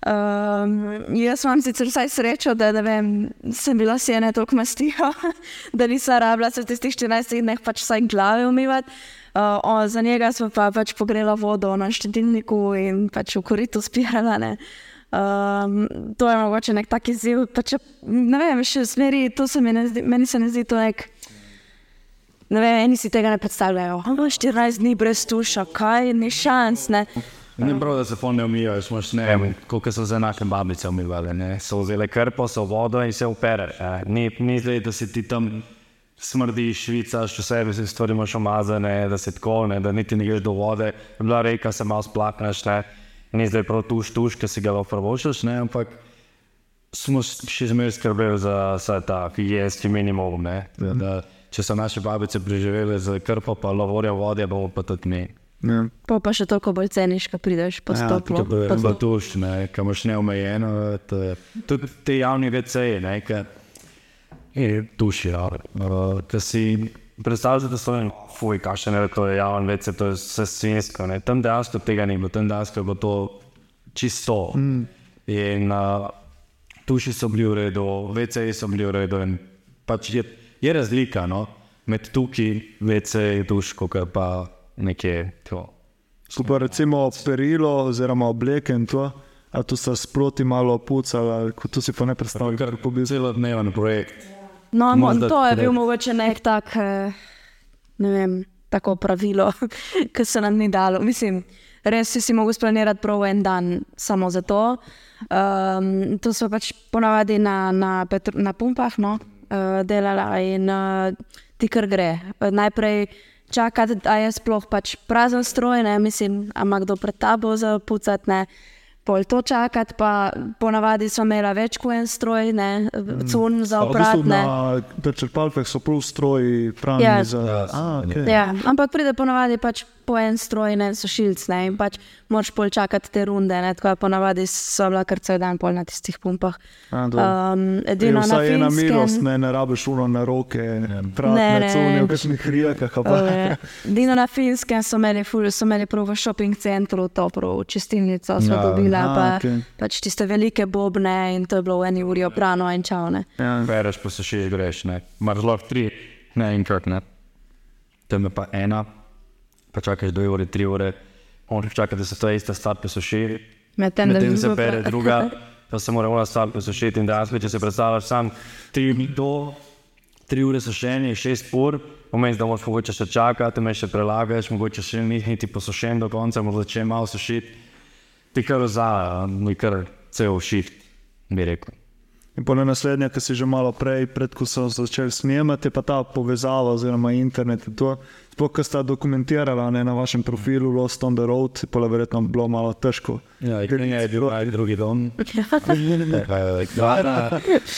Um, jaz imam sicer vsaj srečo, da, vem, sem bila sjene toliko mastiha, da nisem rabila se v tistih 14 dneh pač vsaj glave umivati. Uh, o, za njega smo pa pač pogrela vodo na štedilniku in pač v koritu spirala. Ne. Um, to je mogoče nek tak izziv. Pa če, ne vem, še v smeri, to se mi ne zdi, meni se ne zdi to nek. Ne vem, eni si tega ne predstavljajo. Oh, 14 dni brez tuša, kaj, ni šans. Ne. Ne prav, da se fone umijajo, smo še ne vem, koliko so za enake babice umivali. Ne? So vzeli krpo, so vodo in se opere. Ni, ni zdaj, da si ti tam smrdiš, švicaš, vse vse stvari imaš umazane, da se tako, ne, da niti ne greš do vode. Je Bila reka, se malo splakneš, ne. Ni zdaj prav tuš, tuš, ki si ga lahko prvošaš, ne, ampak smo še zmeraj skrbeli za vse ta higienski minimum. Ne, da, da, če so naše babice preživele z krpo, pa lavorja vode, bomo pa tudi mi. Ja. Pa, pa še toliko bolj ceniš, ko prideš postopno. To je Pa to- tuš, ne, kam imaš neomejeno. je- Tudi te javni VC-ji, ne, ki tušijo. Ker si predstavljate, da so jim, fuj, kakšen je to je javni VC, to je vse svinsko. Ne. Tam dejansko tega ni bilo, tam dejansko je bilo to čisto. Mm. In uh, tuši so bili v redu, VC-ji so bili v redu. Pač je, je razlika no, med tukaj, VC-ji, tuško, pa nekje to. Skupaj recimo perilo oziroma obleke in to. A tu se sproti malo pucali, ali ko tu si pa ne predstavljam, kako bi Celo dneven projekt. No, mo, Morda to je bil mogoče nek tak, eh, ne vem, tako pravilo, ki se nam ni dalo. Mislim, res si si mogel splanirati prav en dan samo za to. Um, to so pač ponavadi na, na, petro, na pumpah no, uh, delala in uh, ti kar gre. Najprej čakati, da je sploh pač prazen stroj, ne, mislim, a ima kdo pred tabo za pucati. Ne. Pol to čakati, pa ponavadi smo imeli več kot en stroj, ne, cun za A v bistvu opratne. Na črpalkah so prav stroji, pravni Ja. za. A, okay. Ja, ampak pride ponavadi pač po en stroj in en sušilc, ne, in pač moraš pol čakati te runde, ne, tako da ponavadi so bila kar cel dan pol na tistih pumpah. A. Um, Je edino na vsaj ena milost, finskem. ne, ne rabiš uno na roke, Ne, pravne ne. cune, v kakšnih Eh, Edino na finskem so imeli, ful, so imeli prav v shopping centru, to prav čistilnico so Ja, dobila, a, pa, okej. pač tiste velike bobne in to je bilo v eni uri oprano in čavne. Ja. Bereš pa se še greš, ne. Mar zelo tri, ne enkrat, ne. Tam je pa ena, pa čakaš dve ure, tri ure, moraš čakati, da se ta ista stvar posuši. Medtem, da se pere pa- druga, pa se mora ona stvar posušiti in dejansko, če se predstavljaš sam tri do tri ure sušenje, šest ur, pomeni, da moraš mogoče še čakati, me še prelagaš, mogoče še ni niti posušen do konca, moraš če malo sušiti. Ti kar vzala, mi kar cel shift, bi rekel. In pa na naslednje, ki si že malo prej, pred ko so začeli snemati, pa ta povezava oziroma internet. in to. Sploh, ko sta dokumentirala ne, na vašem profilu Lost on the Road, pa je verjetno bilo malo težko. Ja, in je bil aj drugi dom.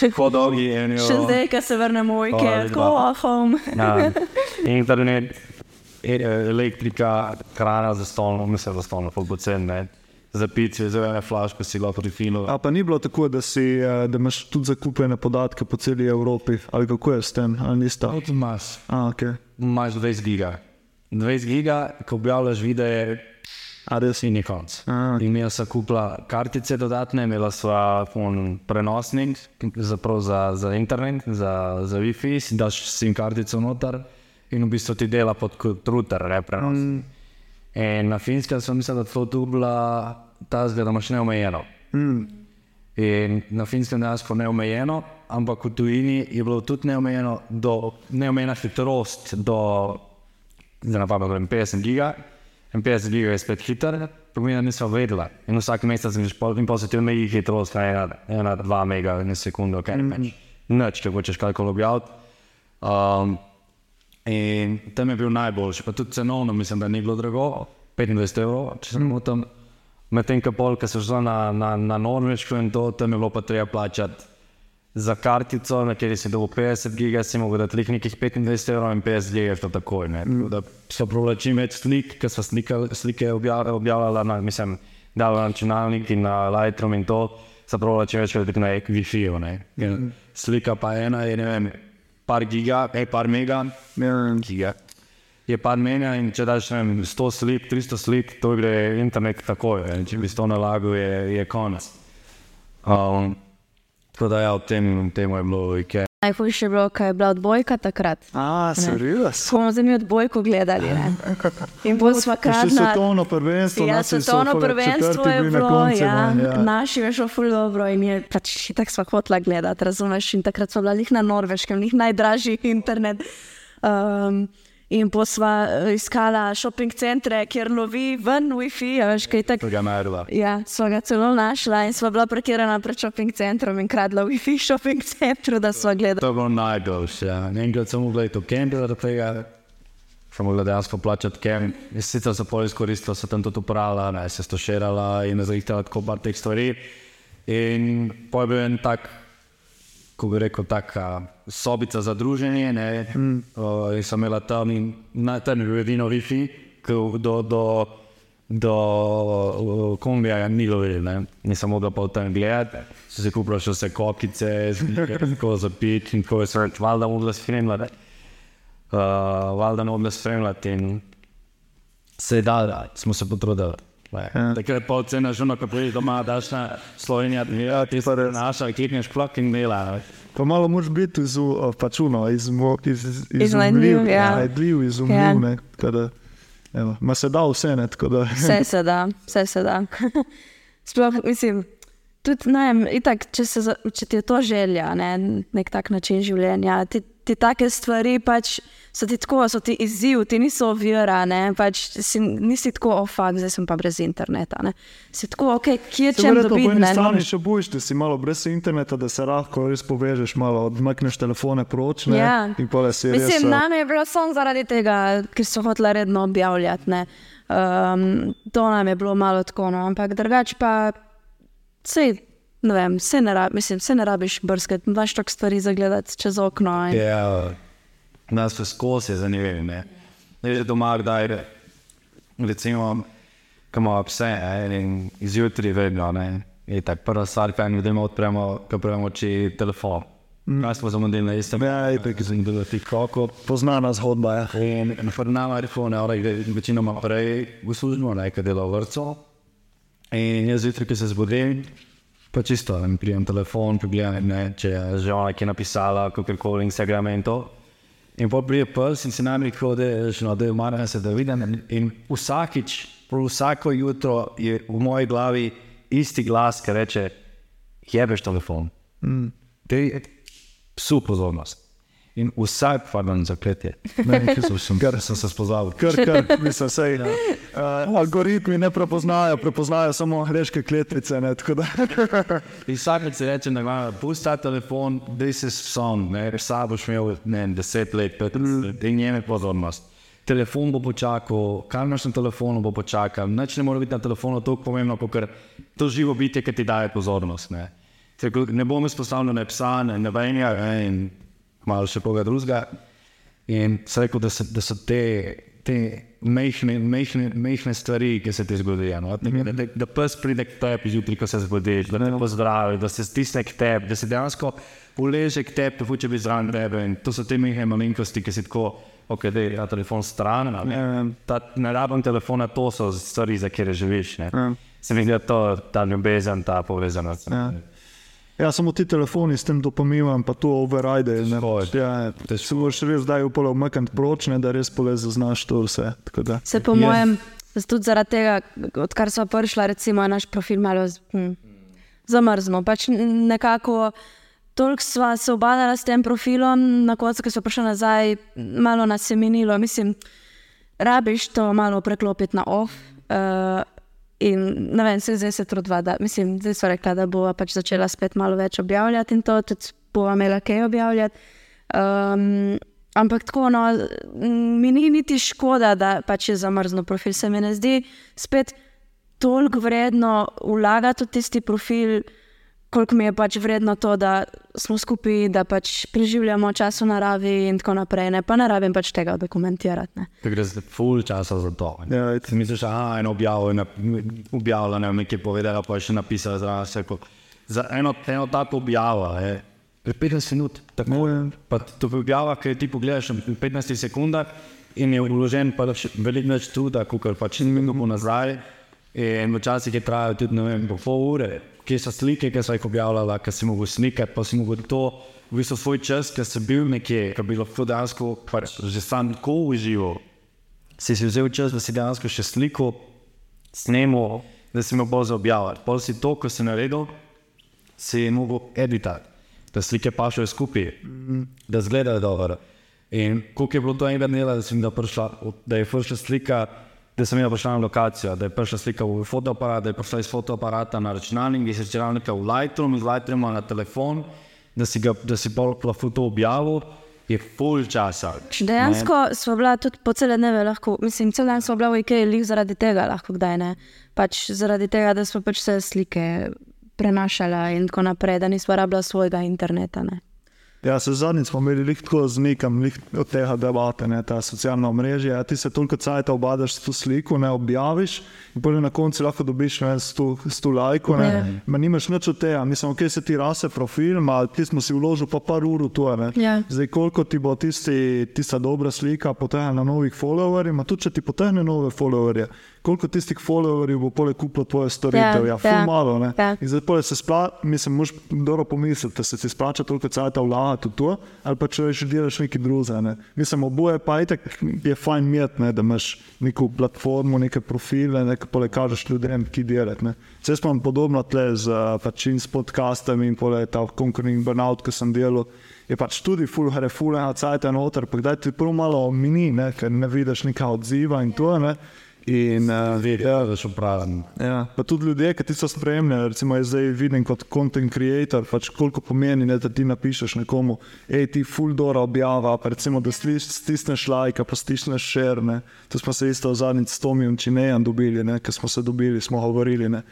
Tako dolgi je bil. Še zdaj, ko se vrnemo v Ikea, go home. Ja, internet, e- elektrika, hrana za stolno, mislim, za stolno, pocen, ne. Za pice, za ene flaške si lahko refilo. A pa ni bilo tako, da, si, eh, da imaš tudi zakupljene podatke po celi Evropi, ali kako je s tem, ali nista? Kot imaš, A, okay. imaš 20 giga. 20 giga, ko objavljaš videe, A res? in je konc. A. Imela sem kupila kartice dodatne, imela sva un prenosnik zaprav za, za internet, za, za Wi-Fi, si daš SIM kartico noter in v bistvu ti dela pod router, ne prenos. Mm. In na finskem sem mislil, da to tu bila ta zgled, da imaš neomejeno. Mm. In na finskem dejansko neomejeno, ampak v tujini je bilo tudi neomejeno, do, neomejena hitrost do, zdaj na pamet, govorim 50 giga. In 50 giga je spet hiter, pomeni, da nisem vedela. In vsak mesec sem že pol in pol se ti omeji hitrost na ena, ena, dva mega na sekundo, kaj ne pač. Nič, če hočeš karkoli objaviti. Um, in tam je bil najboljši, pa tudi cenovno, mislim, da ni bilo drago, 25 evrov, če se ne motim. Medtem ko pol, ki so šli na, na, na Norveško in to, tam je bilo pa treba plačati za kartico, na kateri si dobil 50 giga, si mogel dati nekih 25 evrov in 50 giga to takoj. ne. Da so probali čim več slik, ker so slike, slike obja- objavljala, na, mislim, dala na računalnik in na Lightroom in to, so probali čim več videti na Wi-Fi-ju. ne. Ker Slika pa ena je, ne vem, par giga, ej, par mega, Ja, giga. Je par mega in če daš vem, 100 slik, 300 slik, to gre internet takoj. ne. Če bi 100 nalagal, je, je konec. Um, tako da ja, v tem, v tem je bilo IKEA. Najhujše je bilo, ko je bila odbojka takrat. A, serios? Smo z njimi odbojko gledali. Ne? In bolj smo Še kratna. svetovno prvenstvo, Ja, svetovno prvenstvo je bilo, koncu, ja, no, ja. naši je šlo ful dobro in je pač tako sva hotla gledati, razumeš? In takrat smo bili na norveškem, njih najdražji internet. Um, in pa sva eh, iskala shopping centre, kjer lovi ven Wi-Fi, veš, kaj tako. Tega naredila. Ja, sva ga celo našla in sva bila parkirana pred shopping centrom in kradla Wi-Fi shopping centru, da sva gledala. To je bilo najboljše. Ja. Enkrat sem mogla iti v kamp, da tega. Sem mogla dejansko plačati kamp. Sicer so pol izkoristila, so tam tudi uporabljala, ne, se stoširala in zrihtala tako par teh stvari. In pa je bil en tak, ko bi rekel, taka sobica za druženje. Ne, mm. uh, in sem imela tam in na tam je bil edino Wi-Fi, ko do, do, do uh, kombija ni lovil, ne. nisem mogla pa v tem gledati. So se kupila še vse kokice, tako za pit in tako je se reč, valjda mogla spremljati. Uh, valjda mogla spremljati in se je dal, smo se potrudili. Ja. Takrat pa ocena žena, ko prideš doma, daš na Slovenijo, ja, ti so naša, kikneš fucking dela. ne. Pa malo moraš biti iz, uh, pač uno, iz, iz, iz, Iznajdljiv, ja. Najdljiv, izumljiv, Ja. ne. tako da, evo, Ma se da vse, ne, tako da. Vse se da, vse se da. Sploh, mislim, tudi, ne vem, itak, če, se, če ti je to želja, ne, nek tak način življenja, ti, ti take stvari pač so ti tako, so ti izziv, ti niso ovira, ne, pač si, nisi tako, o oh, zdaj sem pa brez interneta, ne. Si tako, ok, kje čem verjetno po dobiti, eni ne, strani še bojiš, da si malo brez interneta, da se lahko res povežeš, malo odmakneš telefone proč, ne, Ja. in pole si res. Mislim, nam je bilo samo zaradi tega, ker so hotela redno objavljati. ne. Um, to nam je bilo malo tako, no. ampak drugače pa sej, ne vem, se ne, rab, mislim, se ne rabiš brskati, imaš toliko stvari za gledati čez okno. In, Ja, nas so skozi zanimivi. Ne, ne že doma, kdaj recimo, ko imamo pse ne, in izjutraj vedno, ne, je tako prva stvar, kaj ljudem odpremo, ko premo oči telefon. Mm. Kaj smo zamudili na istem? Ja, itak. sem bil na TikToku. Poznana zgodba. Ja. In pred nami je telefon, večinoma prej v službo, nekaj dela v vrtu. In jaz zjutraj, ki se zbudim, pa čisto, ne prijem telefon, pogledam, ne, če je že ona, ki je napisala, kako koli Instagram in to. In pa prije pes in si nam rekel, da je že no, da je umaren se, da vidim. In vsakič, vsako jutro je v moji glavi isti glas, ki reče, jebeš telefon. Mm. Dej psu pozornost. In vsak, pardon, zakletje. Ne, sem, ker sem se spoznal. Kar, kar, mislim, sej, uh, algoritmi ne prepoznajo, prepoznajo samo angliške kletvice. Ne, tako da. In vsak se reče, da ima pusti ta telefon, da si son, ne, sabo boš imel ne, deset let, petnajst let, in njeme pozornost. Telefon bo počakal, kar imaš na telefonu, bo počakal. Nič ne more biti na telefonu tako pomembno, kot to živo bitje, ki ti daje pozornost. Ne, ne bom izpostavljal ne psa, ne nobenja, in malo še koga drugega. In sem rekel, da, se, da so te, te mehne, mehne, mehne stvari, ki se ti zgodijo. No? Da, da, da pes pride k tebi zjutraj, ko se zbudiš, da te pozdravi, da se stisne k tebi, da se dejansko uleže k tebi, da hoče biti zraven tebe. In to so te mehne malenkosti, ki si tako. Ok, da je ja, telefon stran, ne rabim telefona, to so stvari, za kere živiš. Se mi zdi, da to je ta ljubezen, ta povezanost. Ja. Ja, samo ti telefoni s tem dopaminem, pa to override. Ne, ja, se moraš res zdaj upolo umakniti pročne, da res pole zaznaš to vse. Se po mojem, tudi zaradi tega, odkar smo prišli, recimo, naš profil malo hm, zamrznil. Pač nekako toliko sva se obadala s tem profilom, na koncu, ko smo prišli nazaj, malo nas je minilo. Mislim, rabiš to malo preklopiti na off. Uh, in ne vem, se zdaj se trudva, da mislim, zdaj so rekla, da bo pač začela spet malo več objavljati in to tudi bo imela kaj objavljati. Um, ampak tako, no, mi ni niti škoda, da pač je zamrznil profil. Se mi ne zdi spet toliko vredno vlagati v tisti profil, koliko mi je pač vredno to, da smo skupaj, da pač preživljamo čas v naravi in tako naprej. Ne? Pa ne rabim pač tega dokumentirati. Ne? Da gre za full časa za to. ne. Ja, Si misliš, da je eno objavljeno, objavljeno, nekaj povedala, pa je še napisala za rekel, Za eno, eno tako objavo je 15 minut. Tako, Ja. pa to je objava, ki ti pogledaš v 15 sekundah in je vložen pa še veliko več truda, kot pač minuto nazaj. In včasih je trajalo tudi ne vem, po pol ure, kje so slike, ki so jih objavljala, ki si mogel slikati, pa si mogel to, v bistvu svoj čas, ker si bil nekje, ki bi lahko dejansko pač že sam tako užival si si vzel čas, da si dejansko še sliko snemal, da si imel bolj za objavljati. Pol si to, ko si naredil, si mogel editati, da slike pašejo skupaj, da izgledajo dobro. In koliko je bilo to enega dneva, da, sem ga prišla, da je prišla slika, da sem jaz prišla na lokacijo, da je prišla slika v fotoaparat, da je prišla iz fotoaparata na računalnik, iz računalnika v Lightroom, iz Lightrooma na telefon, da si, ga, da si pol lahko to objavil, je full časa. Dejansko smo bila tudi po cele dneve, lahko, mislim, cel dan smo bila v IKEA, lih zaradi tega, lahko kdaj ne. Pač zaradi tega, da smo pač vse slike prenašala in tako naprej, da nismo rabila svojega interneta. Ne. Ja, se zadnjič smo imeli tako z nekom lih od tega debate, ne, ta socialna mreža. Ja, ti se toliko cajta obadaš s to sliko, ne objaviš in potem na koncu lahko dobiš ne, s to, s to lajko. Ne, Ja. Ma nimaš nič od tega, mislim, ok, se ti rase profil, ma ti smo si vložili pa par ur v to. Ne. Ja. Zdaj, koliko ti bo tisti, tista dobra slika potegnila novih followerjih, ma tudi če ti potegne nove followerje, koliko tistih followerjev bo poleg kupilo tvoje storitev, ja, Ja, ja malo. Ne. ja. In zdaj se spla, mislim, moš dobro pomisliti, se ti splača toliko cajta vlagati v to, ali pa če že delaš nekaj drugega. Ne. Mislim, oboje pa itek je fajn imeti, ne, da imaš neko platformo, neke profile, ne, ki pole kažeš ljudem, ki delajo. Vse smo podobno tle z uh, pač in s podcastom in pole ta konkurentni burnout, ki sem delal. Je pač tudi full hare, full ena cajta noter, pa kdaj ti prvo malo mini, ne, ker ne vidiš neka odziva in to. Ne. In, uh, Ja, da so pravi. Ja, pa tudi ljudje, ki ti so spremljali, recimo jaz zdaj vidim kot content creator, pač koliko pomeni, ne, da ti napišeš nekomu, hej, ti full dora objava, pa recimo, da sliš, stisneš like, pa stisneš share. Ne. To smo se isto zadnjič s Tomijem Činejem dobili, ne, ker smo se dobili, smo govorili. Ne.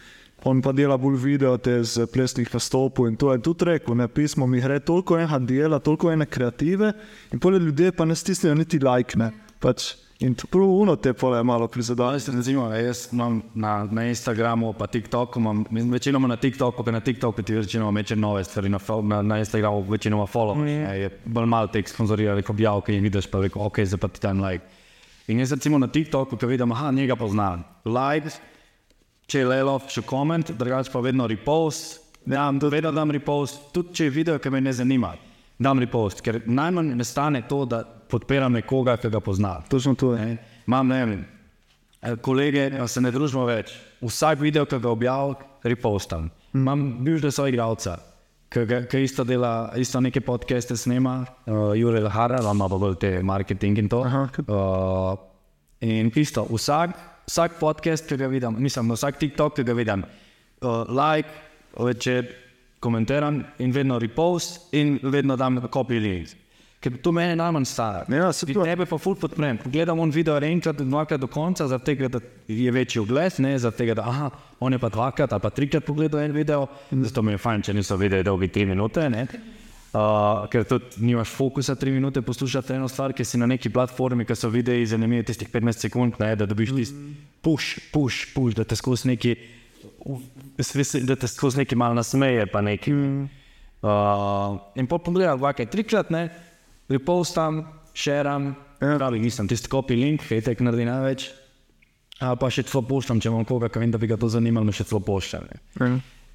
On pa dela bolj video te z plesnih nastopov in to je tudi rekel, ne, pismo mi gre toliko enega dela, toliko ene kreative in pole ljudje pa ne stisnejo niti like. Ne. Pač, In to prav uno te pole malo prizadene. Jaz, recimo, jaz imam na, na Instagramu, pa TikToku, imam, večinoma na TikToku, ker na TikToku ti večinoma meče nove stvari, na, na, na Instagramu večinoma follow. Mm. Je bolj malo teh sponzoriranih objav, ki jih vidiš, pa reko, ok, zdaj pa ti tam like. In jaz recimo na TikToku, ko vidim, aha, njega poznam, like, če je lelo, še koment, drugače pa vedno repost, dam, vedno dam repost, tudi če je video, ki me ne zanima, dam repost, ker najmanj ne stane to, da podpiram nekoga, ki ga poznam. Točno to je. Imam ne vem, eh, kolege, pa se ne družimo več. Vsak video, ki ga objavim, repostam. Imam bivšega soigralca, ki, ga- ki isto dela, isto neke podcaste snema, uh, Jurek Hara, ima pa bolj te marketing in to. Aha. Uh, in isto, vsak, vsak podcast, ki ga vidim, mislim, vsak TikTok, ki ga vidim, uh, like, večer komentiram in vedno repost in vedno dam copy link. Ker to meni najmanj stane. Ja, se to- tebe pa ful podprem. Gledam on video enkrat, dvakrat do konca, zaradi tega, da je večji ogled, ne zaradi tega, da aha, on je pa dvakrat ali pa trikrat pogledal en video, zato mi je fajn, če niso videi dolgi tri minute, ne. Uh, ker tudi nimaš fokusa tri minute poslušati eno stvar, ki si na neki platformi, ki so videi zanimivi tistih 15 sekund, ne, da dobiš tisti push, push, push, da te skozi neki, da te skozi neki mal nasmeje, pa neki. Uh, in pa pogledam dvakrat, trikrat, ne, repostam, šeram, Ja. pravi, nisem tisti copy link, hejtek naredi največ. Ali pa še celo poštam, če imam koga, ki vem, da bi ga to zanimalo, še celo poštam. Ja.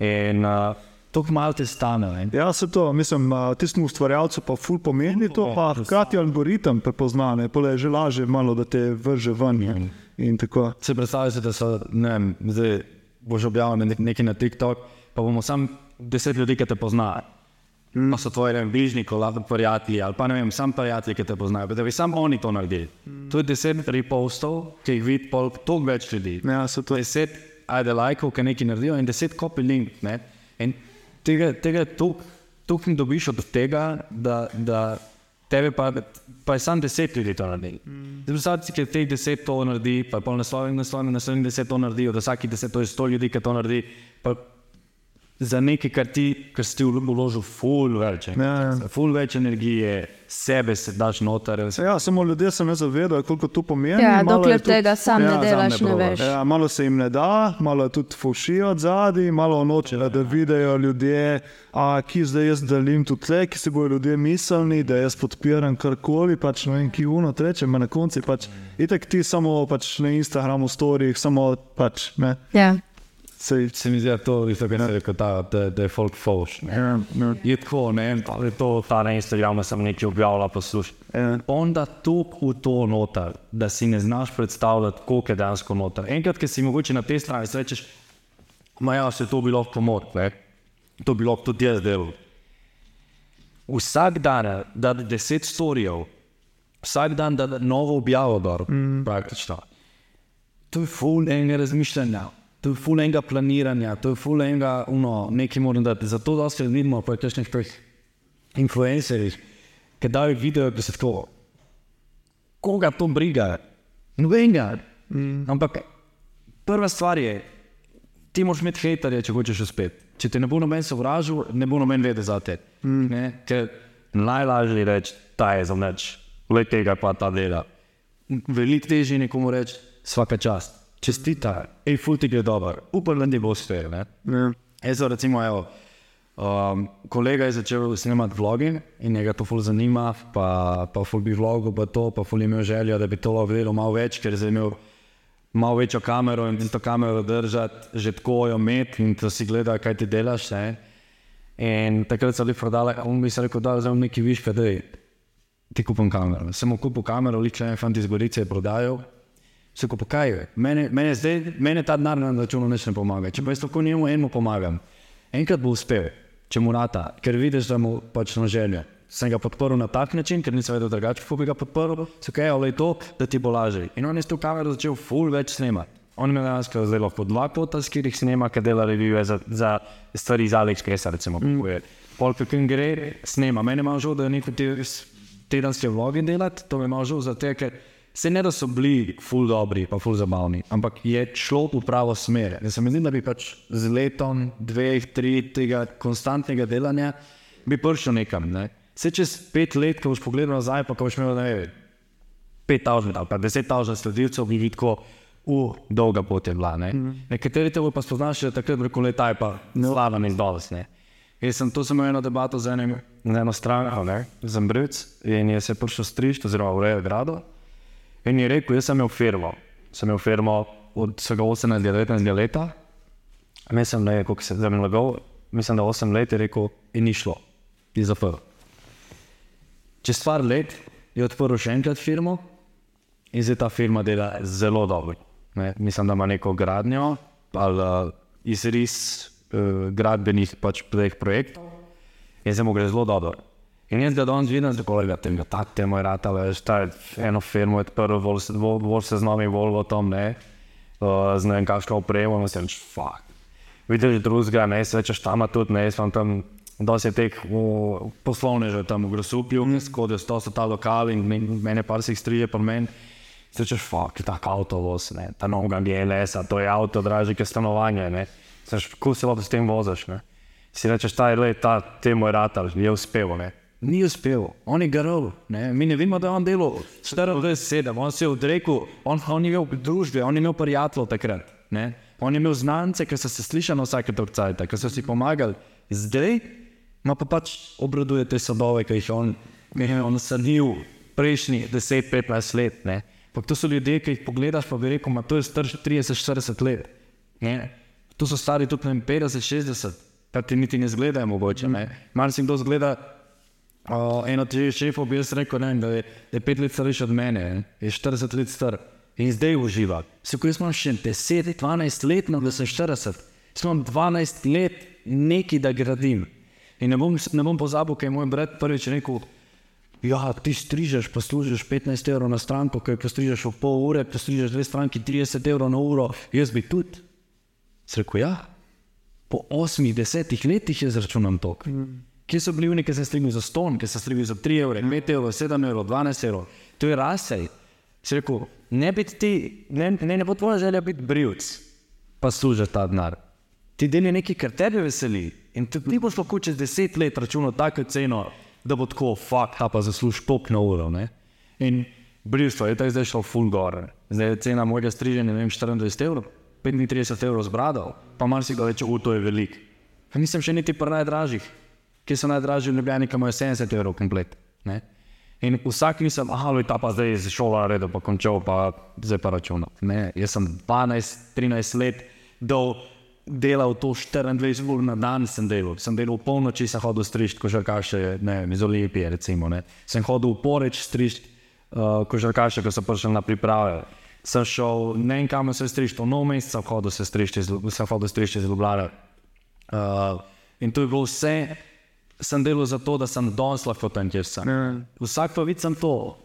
In uh, to malo te stane. Ne. Ja, se to, mislim, a, tistemu ustvarjalcu pa ful pomeni to, pa hkrati algoritem prepozna, ne, pole je že lažje malo, da te vrže ven. Ja. ne. In tako. Se predstavljate, da so, ne vem, zdaj boš objavil nek, nekaj na TikTok, pa bomo sam deset ljudi, ki te poznajo. Mm. Pa so tvoji vem, bližnji, kolab, prijatelji ali pa ne vem, sam prijatelji, ki te poznajo. Da bi samo oni to naredili. Mm. To je deset repostov, ki jih vidi pol toliko več ljudi. Ja, se to. Deset ajde lajkov, ki nekaj naredijo in deset copy link. Ne? In tega, tega tukaj ne dobiš od tega, da, da tebe pa, pa je samo deset ljudi to naredi. Mm. Zdaj, si, ki teh deset to naredi, pa je pol naslovnik, naslovnik, naslovnik deset to naredi, od vsakih deset to je sto ljudi, ki to naredi. Pa za nekaj, kar ti, kar si vložil, ful več, Ja, ja. ful več energije, sebe se daš noter. Ja, samo ljudje se ne zavedajo, koliko to pomeni. Ja, malo dokler tudi- tega sam ja, ne delaš, sam ne ne probaš. veš. Ja, malo se jim ne da, malo je tudi fušijo od zadaj, malo noče, da vidijo ljudje, a, ki zdaj jaz delim tudi tle, ki si bojo ljudje mislili, da jaz podpiram karkoli, pač ne vem, ki uno treče, ma na koncu pač, itek ti samo pač na Instagramu, storih, samo pač, ne, Ja. Sej, Se mi zdi, da to je to, kar se reče, da, da, da je folk foš. ja, ja, Je tako, ne, pa je to ta na Instagramu, sem nekaj objavila, poslušaj. ja. Onda toliko v to noter, da si ne znaš predstavljati, koliko je dejansko noter. Enkrat, ki si mogoče na tej strani, si rečeš, ma ja, se to bi lahko pomoč, ne? to bi lahko tudi jaz delal. Vsak dan da deset storijev, vsak dan da novo objavo dol, mm. praktično. To je ful enega razmišljanja, to je ful enega planiranja, to je ful enega, uno, nekaj moram dati. Zato se vidimo po kakšnih teh influencerjih, ki dajo video, da se tako, koga to briga, nobenega. Mm. Ampak prva stvar je, ti moraš imeti haterje, če hočeš uspeti. Če te ne bo noben sovražil, ne bo noben vedel za te. Mm. Ker najlažje je reči, ta je za nič, le tega pa ta dela. Veliko težje je nekomu reči, vsaka čast, čestita, ej, ful ti gre dobro, upam, da ne bo uspel. ja. Jaz sem recimo, evo, um, kolega je začel snemati vloge in njega to ful zanima, pa, pa ful bi vlogo, pa to, pa ful imel željo, da bi to lahko delal malo več, ker je imel malo večjo kamero in to kamero držati, že tako jo imeti in to si gleda, kaj ti delaš. Ne? In takrat so bili prodali, on bi se rekel, da je nekaj viška, da. Ti kupim kamero. Sem kupil kamero, lične fanti iz Gorice je prodajal. Se ko pokajajo. Mene, mene, zdaj, mene ta denar na računu nič ne pomaga. Če pa jaz tako njemu enemu pomagam, enkrat bo uspel, če mu rata, ker vidiš, da mu pač na željo. Sem ga podporil na tak način, ker nisem vedel drugače, kako bi ga podporil. Se kaj, ale je to, da ti bo lažje. In on je s to kamero začel ful več snemati. On me danes zdaj lahko dva kota, s katerih snema, ki dela revije za, za stvari iz AliExpressa, recimo. Mm. Pol, ki jim gre, snema. Mene ima žal, da nekaj te, tedenske vloge delati, to me ima žal za te, ker se ne da so bili ful dobri, pa ful zabavni, ampak je šlo v pravo smer. Jaz se mi zdi, da bi pač z letom, dveh, tri tega konstantnega delanja bi prišel nekam. Ne? Se čez pet let, ko boš pogledal nazaj, pa ko boš imel, ne vem, 5000 ali pa 10.000 sledilcev, bi videl, uh, dolga pot je bila. Ne? Mm. Nekateri te bodo pa spoznali, da takrat reko leta je pa slaven in dolos. Jaz sem to samo eno debato z enim, z eno stranko, z Ambric, in je se prišel strišč, oziroma urejo grado. In je rekel, jaz sem imel firmo, sem imel firmo od vsega 18 do 19 let. Mislim, da je, kako se zdaj lagal, mislim, da 8 let je rekel, in ni šlo, iz zaprl. Čez par let je odprl še enkrat firmo in zdaj ta firma dela zelo dobro. Ne? Mislim, da ima neko gradnjo ali uh, izris uh, gradbenih pač projektov in se mu gre zelo dobro. In jaz ga danes vidim, da kolega tega, ta te moj rad, ali šta je eno firmo, odprl, bolj se z nami volvo tam, ne, uh, z ne vem kakšno opremo, in sem reč, fuck. Videli drugega, ne, se večeš tam tudi, ne, sem tam, dosti je teh poslovnežev tam v Grosupju, mm. skodijo, to so ta lokali in mene par se jih strije po meni. Se češ, fuck, tak avtovoz, ne, ta noga GLS, to je avto, dražje, ki je stanovanje, ne. Se češ, kako se lahko s tem voziš, ne. Si rečeš, ta je le, ta, te moj ratar, je uspel, ne. Ni uspel, on je ne, mi ne vemo, da je on delal 47, on se je odrekel, on, on je imel družbe, on je imel prijatelj takrat, ne. On je imel znance, ki so se slišali vsake torcajte, ki so si pomagali. Zdaj, ima pa pač obraduje te sadove, ki jih on, je on sadil prejšnji 10-15 let, ne. Pa to so ljudje, ki jih pogledaš, pa bi rekel, da to je star 30-40 let. Ne? To so stari tudi 50-60, pa ti niti ne zgledajo mogoče. Mar si kdo zgleda, uh, eno od teh šefov bi jaz rekel, ne, da, je, je pet let starejši od mene, ne? je 40 let star in zdaj uživa. Se ko jaz imam še 10-12 let, no, da sem 40, sem 12 let nekaj, da gradim. In ne bom, ne bom pozabil, kaj je moj brat prvič rekel. Ja, ti strižeš, poslužiš 15 evrov na stran, ko postrižeš v pol ure, postrižeš dve stranki 30 evrov na uro, jaz bi tudi. Sreko, ja, po 8-10 letih je zračunam to. Mm. Kje so bili oni, ki se strižijo za ston, ki se strižijo za 3 evre, 5 evrov, 7 evrov, 12 evrov, to je rasej. Sreko, ne, ne, ne, ne bo tvoja želja biti brivc, pa služi ta denar. Ti deli nekaj, kar tebe veseli in ti boš lahko čez 10 let računal tako ceno da bo tako, fuck, ta pa zasluži tok na uro. Ne? In bristvo je zdaj šlo full gore. Zdaj je cena mojega striženja, ne vem, 24 evrov, 35 evrov zbradal, pa mar si ga reče, v to je velik. Nisem še niti pri najdražjih, ki so najdražji v Ljubljani, ki imajo 70 evrov komplet. Ne? In vsak nisem, ah, ali ta pa zdaj iz šole naredil, pa končal, pa zdaj pa računal. Ne, jaz sem 12-13 let dol delal to 24 ur na dan, sem delal. Sem delal polnoči, sem hodil strižt, ko že kaže, ne vem, iz Olimpije. Recimo, sem hodil v poreč strižt, uh, ko že kaže, ko sem prišel na priprave. Sem šel ne vem kam se strižt, v nov mesec sem hodil se strižt, sem hodil strižt iz Ljubljana. Uh, in to je bilo vse, sem delal za to, da sem danes lahko tam, kjer sem. Ja. Vsak pa vidim to.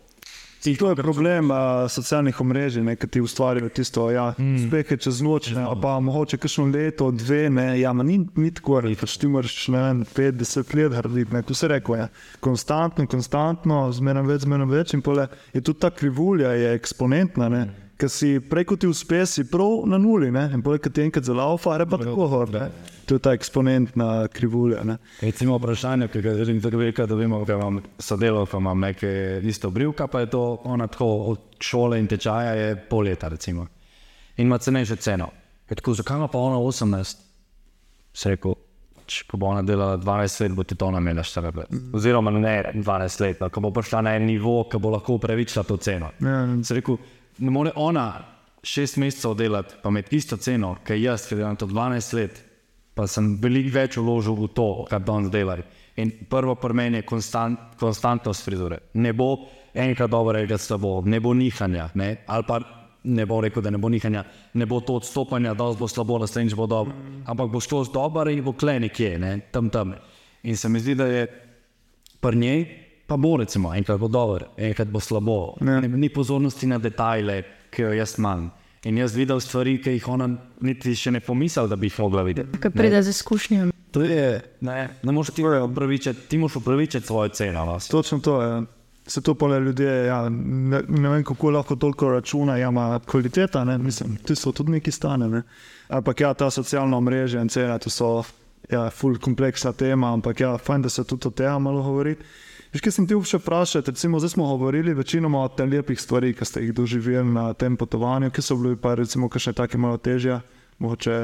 To je problem uh, socialnih omrežij, ki ti ustvarjajo tisto, da ja, mm. spehe čez noč, ne, pa mogoče kakšno leto, dve, ne, ja, ni, ni tako, da pač ti moraš ne vem, 50 let graditi. Tu se reko, ja, konstantno, konstantno, zmeraj več, zmeraj več. In pole, je tudi ta krivulja, je eksponentna. Ne. Mm ker si preko ti uspe, si prav na nuli, ne? in tega, ki ti zalaufa, je pa tako hore. To je ta eksponentna krivulja. Recimo vprašanje, ki ga želim tako reči, da vemo, da imam sodelovce, pa imam nekaj isto brivka, pa je to ona tako od šole in tečaja je pol leta, recimo. In ima cenejšo ceno. Je tako, zakaj ima pa ona 18? Se rekel, ko bo ona delala 12 let, bo ti to namela 40 let. Oziroma ne 12 let, ko bo prišla na en nivo, ki bo lahko upravičila to ceno. Ja, Se rekel, ne more ona šest mesecev delati, pa imeti isto ceno, kaj jaz, ki delam to 12 let, pa sem veliko več vložil v to, kar danes delam. In prvo pri meni je konstant, konstantnost frizure. Ne bo enkrat dobro reči, da bo, ne bo nihanja, ne? ali pa ne bo rekel, da ne bo nihanja, ne bo to odstopanja, da bo slabo, da se nič bo dobro. Ampak bo šlo z dobro in bo kle nekje, ne? tam tam. In se mi zdi, da je pri njej pa bo recimo enkrat bo dobro, enkrat bo slabo. Ne. Ne, ni pozornosti na detajle, ki jo jaz imam. In jaz videl stvari, ki jih ona niti še ne pomislila, da bi jih mogla videti. Kaj pride z izkušnjami? To je, ne, ne moreš ti upravičiti, ti moraš upravičiti svojo ceno. Vas. Točno to je. Se to pole ljudje, ja, ne, ne vem, kako lahko toliko računa, ja, ima kvaliteta, ne, mislim, ti so tudi neki stane. Ne. Ampak ja, ta socialna mreža in cena, to so, ja, full kompleksna tema, ampak ja, fajn, da se tudi o tem malo govori. Veš, kaj sem ti še vprašal, recimo, zdaj smo govorili večinoma o tem lepih stvarih, ki ste jih doživeli na tem potovanju, ki so bili pa recimo kakšne take malo težje, mogoče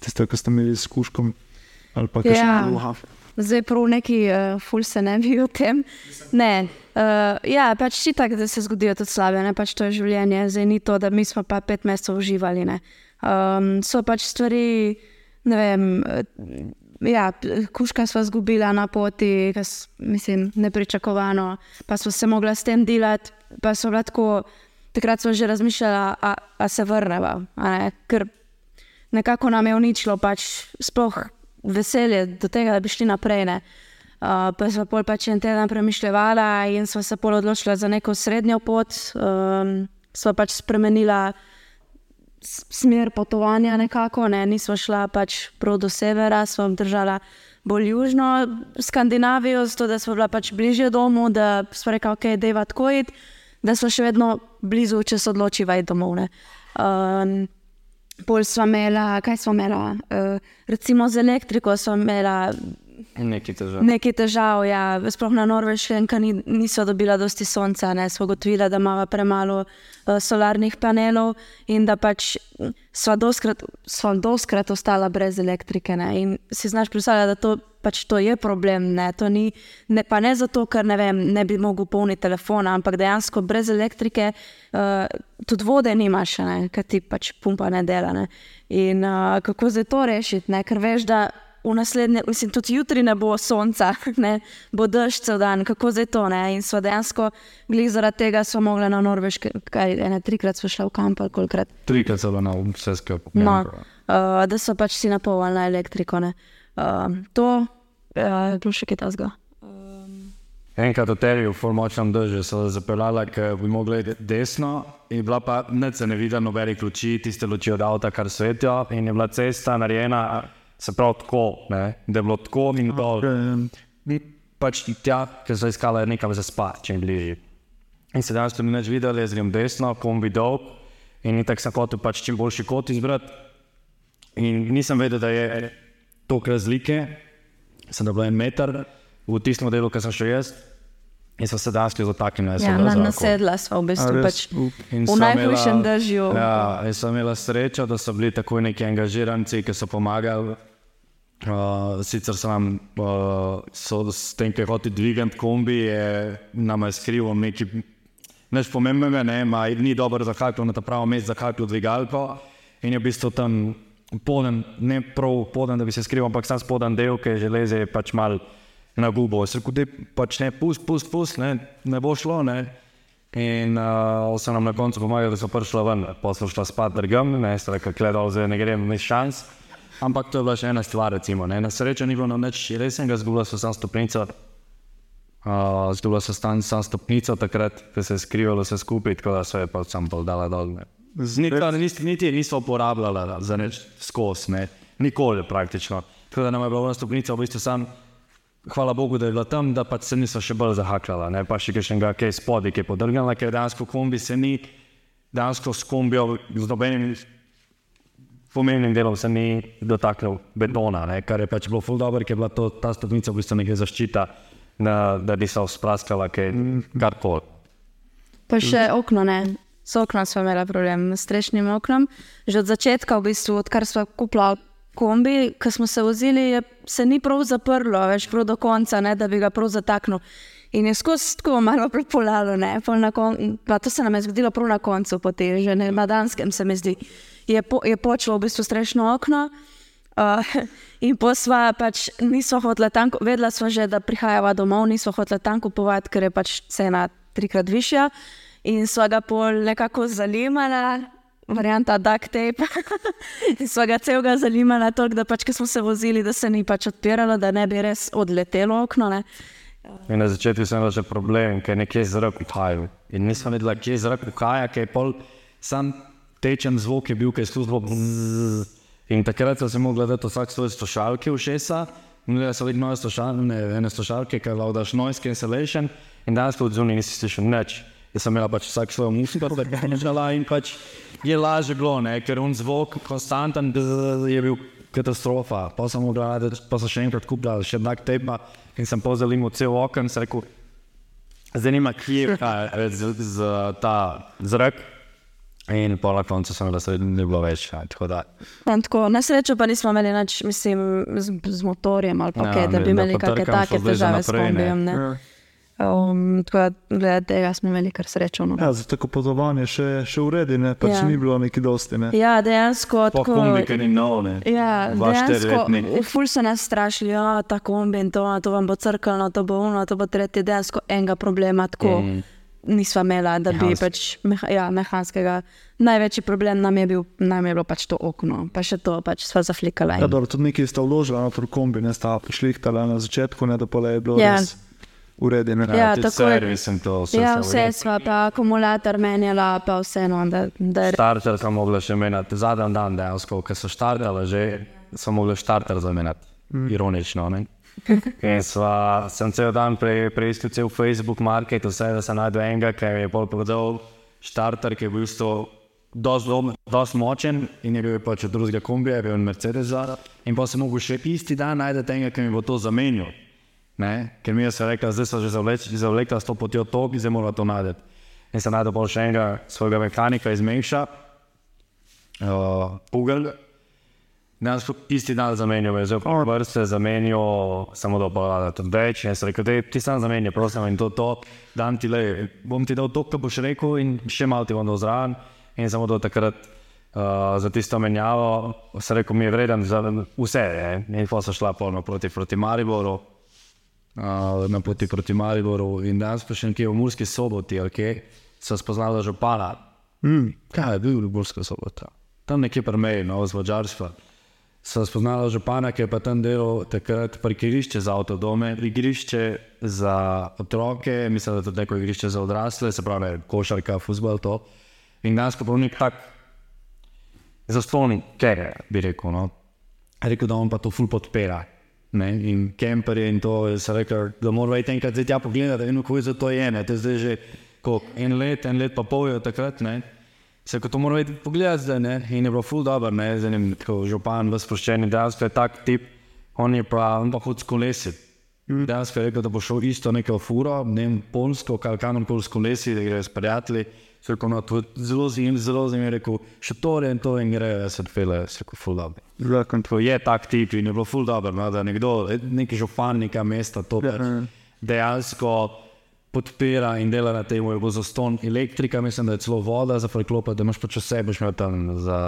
tiste, ki ste imeli s kuškom ali pa kakšne Ja. druga. Zdaj prav neki uh, ful se ne bi o tem. Ne. Uh, ja, pač ti tako, da se zgodijo tudi slabe, ne pač to je življenje. Zdaj ni to, da mi smo pa pet mesecev uživali. Ne. Um, so pač stvari, ne vem. Uh, Ja, kuška smo izgubila na poti, kas, mislim, nepričakovano, pa smo se mogla s tem delati. Pa so bila tako, takrat smo že razmišljali, a, a se vrneva. a ne, Ker nekako nam je uničilo pač sploh veselje do tega, da bi šli naprej. Ne. Uh, pa smo pol pač en teden premišljala in smo se pol odločila za neko srednjo pot. Um, smo pač spremenila s- smer potovanja nekako, ne. nismo šla pač prav do severa, smo držala bolj južno Skandinavijo, zato da smo bila pač bližje domu, da smo rekli, ok, deva tako iti, da smo še vedno blizu, če se odločiva iti domov. ne. Um, Pol smo imela, kaj smo imela, uh, recimo z elektriko smo imela Nekaj težav. nekaj težav, ja, sploh na Norveškem, ker ni, niso dobila dosti sonca, ne, smo ugotovili, da imamo premalo uh, solarnih panelov in da pač sva doskrat, sva doskrat ostala brez elektrike. Ne, in si znaš predstavljati, da to, pač to je problem. Ne, to ni, ne, pa ne zato, ker ne, vem, ne bi mogel polniti telefona, ampak dejansko brez elektrike uh, tudi vode nimaš, ker ti pač pumpa ne dela. Ne. In uh, kako zdaj to rešiti, ne, ker veš, da v naslednje, mislim, tudi jutri ne bo sonca, ne, bo dež cel dan, kako zdaj to. Ne? In so dejansko, glih zaradi tega smo mogli na Norveške, kaj ene trikrat smo šli v kamp ali kolikrat. Trikrat celo na vse skupaj. No, uh, da so pač si napolnili na elektriko. ne. Uh, to uh, je bilo še kaj tasga. Enkrat v teriju, v močnem dežju, so zapeljala, ker bi mogli iti desno, in bila pa neč se ne vidi nobenih luči, tiste luči od avta, kar svetijo, in je bila cesta narejena, se pravi tako, ne, da je bilo tako in dol. Ni pač tja, ker so iskali nekam za spat, čim bližje. In se danes tudi neč videli, jaz grem desno, kombi dol, in tako sem hotel pač čim boljši kot izbrati. In nisem vedel, da je toliko razlike, sem da bil en meter v tistem delu, ki sem šel jaz. In so se danes dotaknili, da Ja, na, nasedla smo v bistvu pač v najhujšem dežju. Ja, in sem imela srečo, da so bili tako neki angažiranci, ki so pomagali. Uh, sicer so nam uh, so s tem, ki je hotel dvigati kombi, je nam je skrivil nekaj neč pomembnega, ne, ma, ni dobro zakakal na ta pravo mesto, zakakal dvigalko in je v bistvu tam poden, ne prav poden, da bi se skrival, ampak sam spoden del, ki je železe je pač mal na gubo. Se da pač ne, pust, pust, pust, ne, ne bo šlo, ne. In uh, so nam na koncu pomagali, da so prišli ven, pa so šla spat drgem, ne, ste rekli, gledal, zdaj ne grem, ni šans. Ampak to je bila še ena stvar, recimo, ne. na srečo ni bilo nič resnega, zgubila so sam stopnico, uh, zgubila so stan, sam stopnico takrat, ko se je skrivalo vse skupaj, tako da so je pa sam pol dala dol. ne. Niti, niti, niti niso uporabljala za nič skozi, nikoli praktično. Tako da nam je bila ona stopnica v bistvu sam, hvala Bogu, da je bila tam, da pač se niso še bolj zahakljala, ne pa še kakšnega, ki je spodaj, ki je podrgnila, ker dejansko kombi se ni, dejansko s kombijo z nobenim pomembnim delom se ni dotaknil betona, ne, kar je pač bilo ful dobro, ker je bila to, ta stopnica v bistvu neka zaščita, da, da ni se uspraskala, kaj karkoli. Pa še okno, ne. S oknom smo imeli problem, s strešnim oknom. Že od začetka, v bistvu, odkar smo kupili kombi, ko smo se vozili, je, se ni prav zaprlo, več prav do konca, ne, da bi ga prav zataknil. In je skozi tako malo prepolalo, ne, kon, pa to se nam je zgodilo prav na koncu poti, že ne, na Danskem se mi zdi. Je, po, je počelo v bistvu strešno okno. Uh, in posla pač nismo hotela tam, vedela smo že, da prihajava domov, nismo hotela tam kupovati, ker je pač cena trikrat višja. In sva ga pol nekako zalimala, varianta duct tape. in sva ga celega zalimala, toliko, da pač, smo se vozili, da se ni pač odpiralo, da ne bi res odletelo okno. Ne. In na začetku sem imel že problem, ker je nekje zrak uhajal. In nisem vedela, kje je zrak uhaja, ker je pol sam tečen zvok je bil, ki je službo. In takrat sem se mogla dati vsak svoje slušalke v šesa. Nudila so vedno nove slušalke, slušalke, ki laudaš noise cancellation. In danes tudi zunaj nisi slišal nič. Jaz sem imela pač vsak svojo muziko, da bi držala in pač je lažje bilo, ne? ker un zvok konstanten je bil katastrofa. Pa sem mogla, pa sem še enkrat kupila še enak tepa in sem pozalimal cel okno in sem rekel, zanima, kje je z, z ta zrak. In pa na koncu sem da se ni bilo več. Ja, tako da, No, tako, na srečo pa nismo imeli nič, mislim, z, z motorjem ali pa Ja, kaj, da bi imeli kakšne take težave s kombijem. Ja. Um, tako da, glede tega smo imeli kar srečo. No. Ja, za tako potovanje še, še uredi, ne, pač Ja. ni bilo neki dosti. Ne. Ja, dejansko. po tako- kombi, ki ni nov, ne. Ja, dejansko, ful so nas strašili, da ta kombi in to, to vam bo crkalo, to bo uno, to bo tretje. Dejansko enega problema tako Mm. nisva imela, da bi Mehanski. pač meha, ja, mehanskega. Največji problem nam je, bil, nam je bilo pač to okno, pa še to pač sva zaflikala. Ja, dobro, tudi nekaj sta vložila na to kombi, ne sta prišlihtala na začetku, ne da pa je bilo Ja. res urejeno. Ja, tudi tako je. servis in to vse. Ja, se vse sva pa akumulator menjala, pa vseeno, da, da Starter sem mogla še menjati, zadnji dan dejansko, ko so štartali, že sem mogla štarter zamenjati. Mm. Ironično. Ne? In sva, sem cel dan pre, preistil cel Facebook market, vse da sem najdel enega, ki je bolj prodal štarter, ki je bil sto. Dosti močen in je bil pač od drugega kombija, je bil Mercedes zadaj. In pa sem mogel še isti dan najti enega, ki mi bo to zamenjal. Ne? Ker mi je se rekel, zdaj so že zavlekla s to potjo tok, zdaj mora to najti. In sem najdel pol še enega svojega mehanika iz Mejša, uh, Pugel. Danes so isti dan zamenjal, je že vrste zamenjal, samo da pa tudi več. In sem rekel, da ti sam zamenjal, prosim, in to, to dan ti le, bom ti dal to, kar boš rekel, in še malo ti bom dal zraven. In samo do takrat uh, za tisto menjavo, sem rekel, mi je vreden za vse. Ne? In pa so šla polno proti, proti Mariboru, uh, na poti proti Mariboru. In danes pa še nekje v Murski soboti, okay, so spoznali župana. Mm. Kaj je bil v Murski soboti? Tam nekje pri meji, no, z Mačarstva. So spoznali župana, ki je pa tam delal takrat parkirišče za avtodome, igrišče za otroke, mislim, da tudi neko igrišče za odrasle, se pravi, košarka, futbol, to. In danes pa nek tak zastonj, ker bi rekel. No. Rekel, da on pa to ful podpira. Ne? In kemperje in to, se rekel, da mora iti enkrat tja pogledati, kako za to je. Ne? To je zdaj že koliko, en let, en let pa pol je takrat. Ne? Se kot to mora iti pogledati zdaj, ne? in je bilo ful dobro, ne, z enim tako župan, v sproščeni, dejansko je tak tip, on je pa, on pa hod s kolesi. Dejansko je rekel, da bo šel isto neko furo, ne vem, polsko, ali kamorkoli s kolesi, da gre s prijatelji. Se rekel, no, to je zelo zanimivo, zelo zanimivo, rekel, še to je in to in gre, jaz se odpele, se rekel, ful dobro. Zakon. Tako je tak tip in je bilo ful dobro, no, da nekdo, neki župan neka mesta to pač dejansko podpira in dela na tem, je bo zaston elektrika, mislim, da je celo voda za preklopiti, da imaš pač vse, boš imel tam za,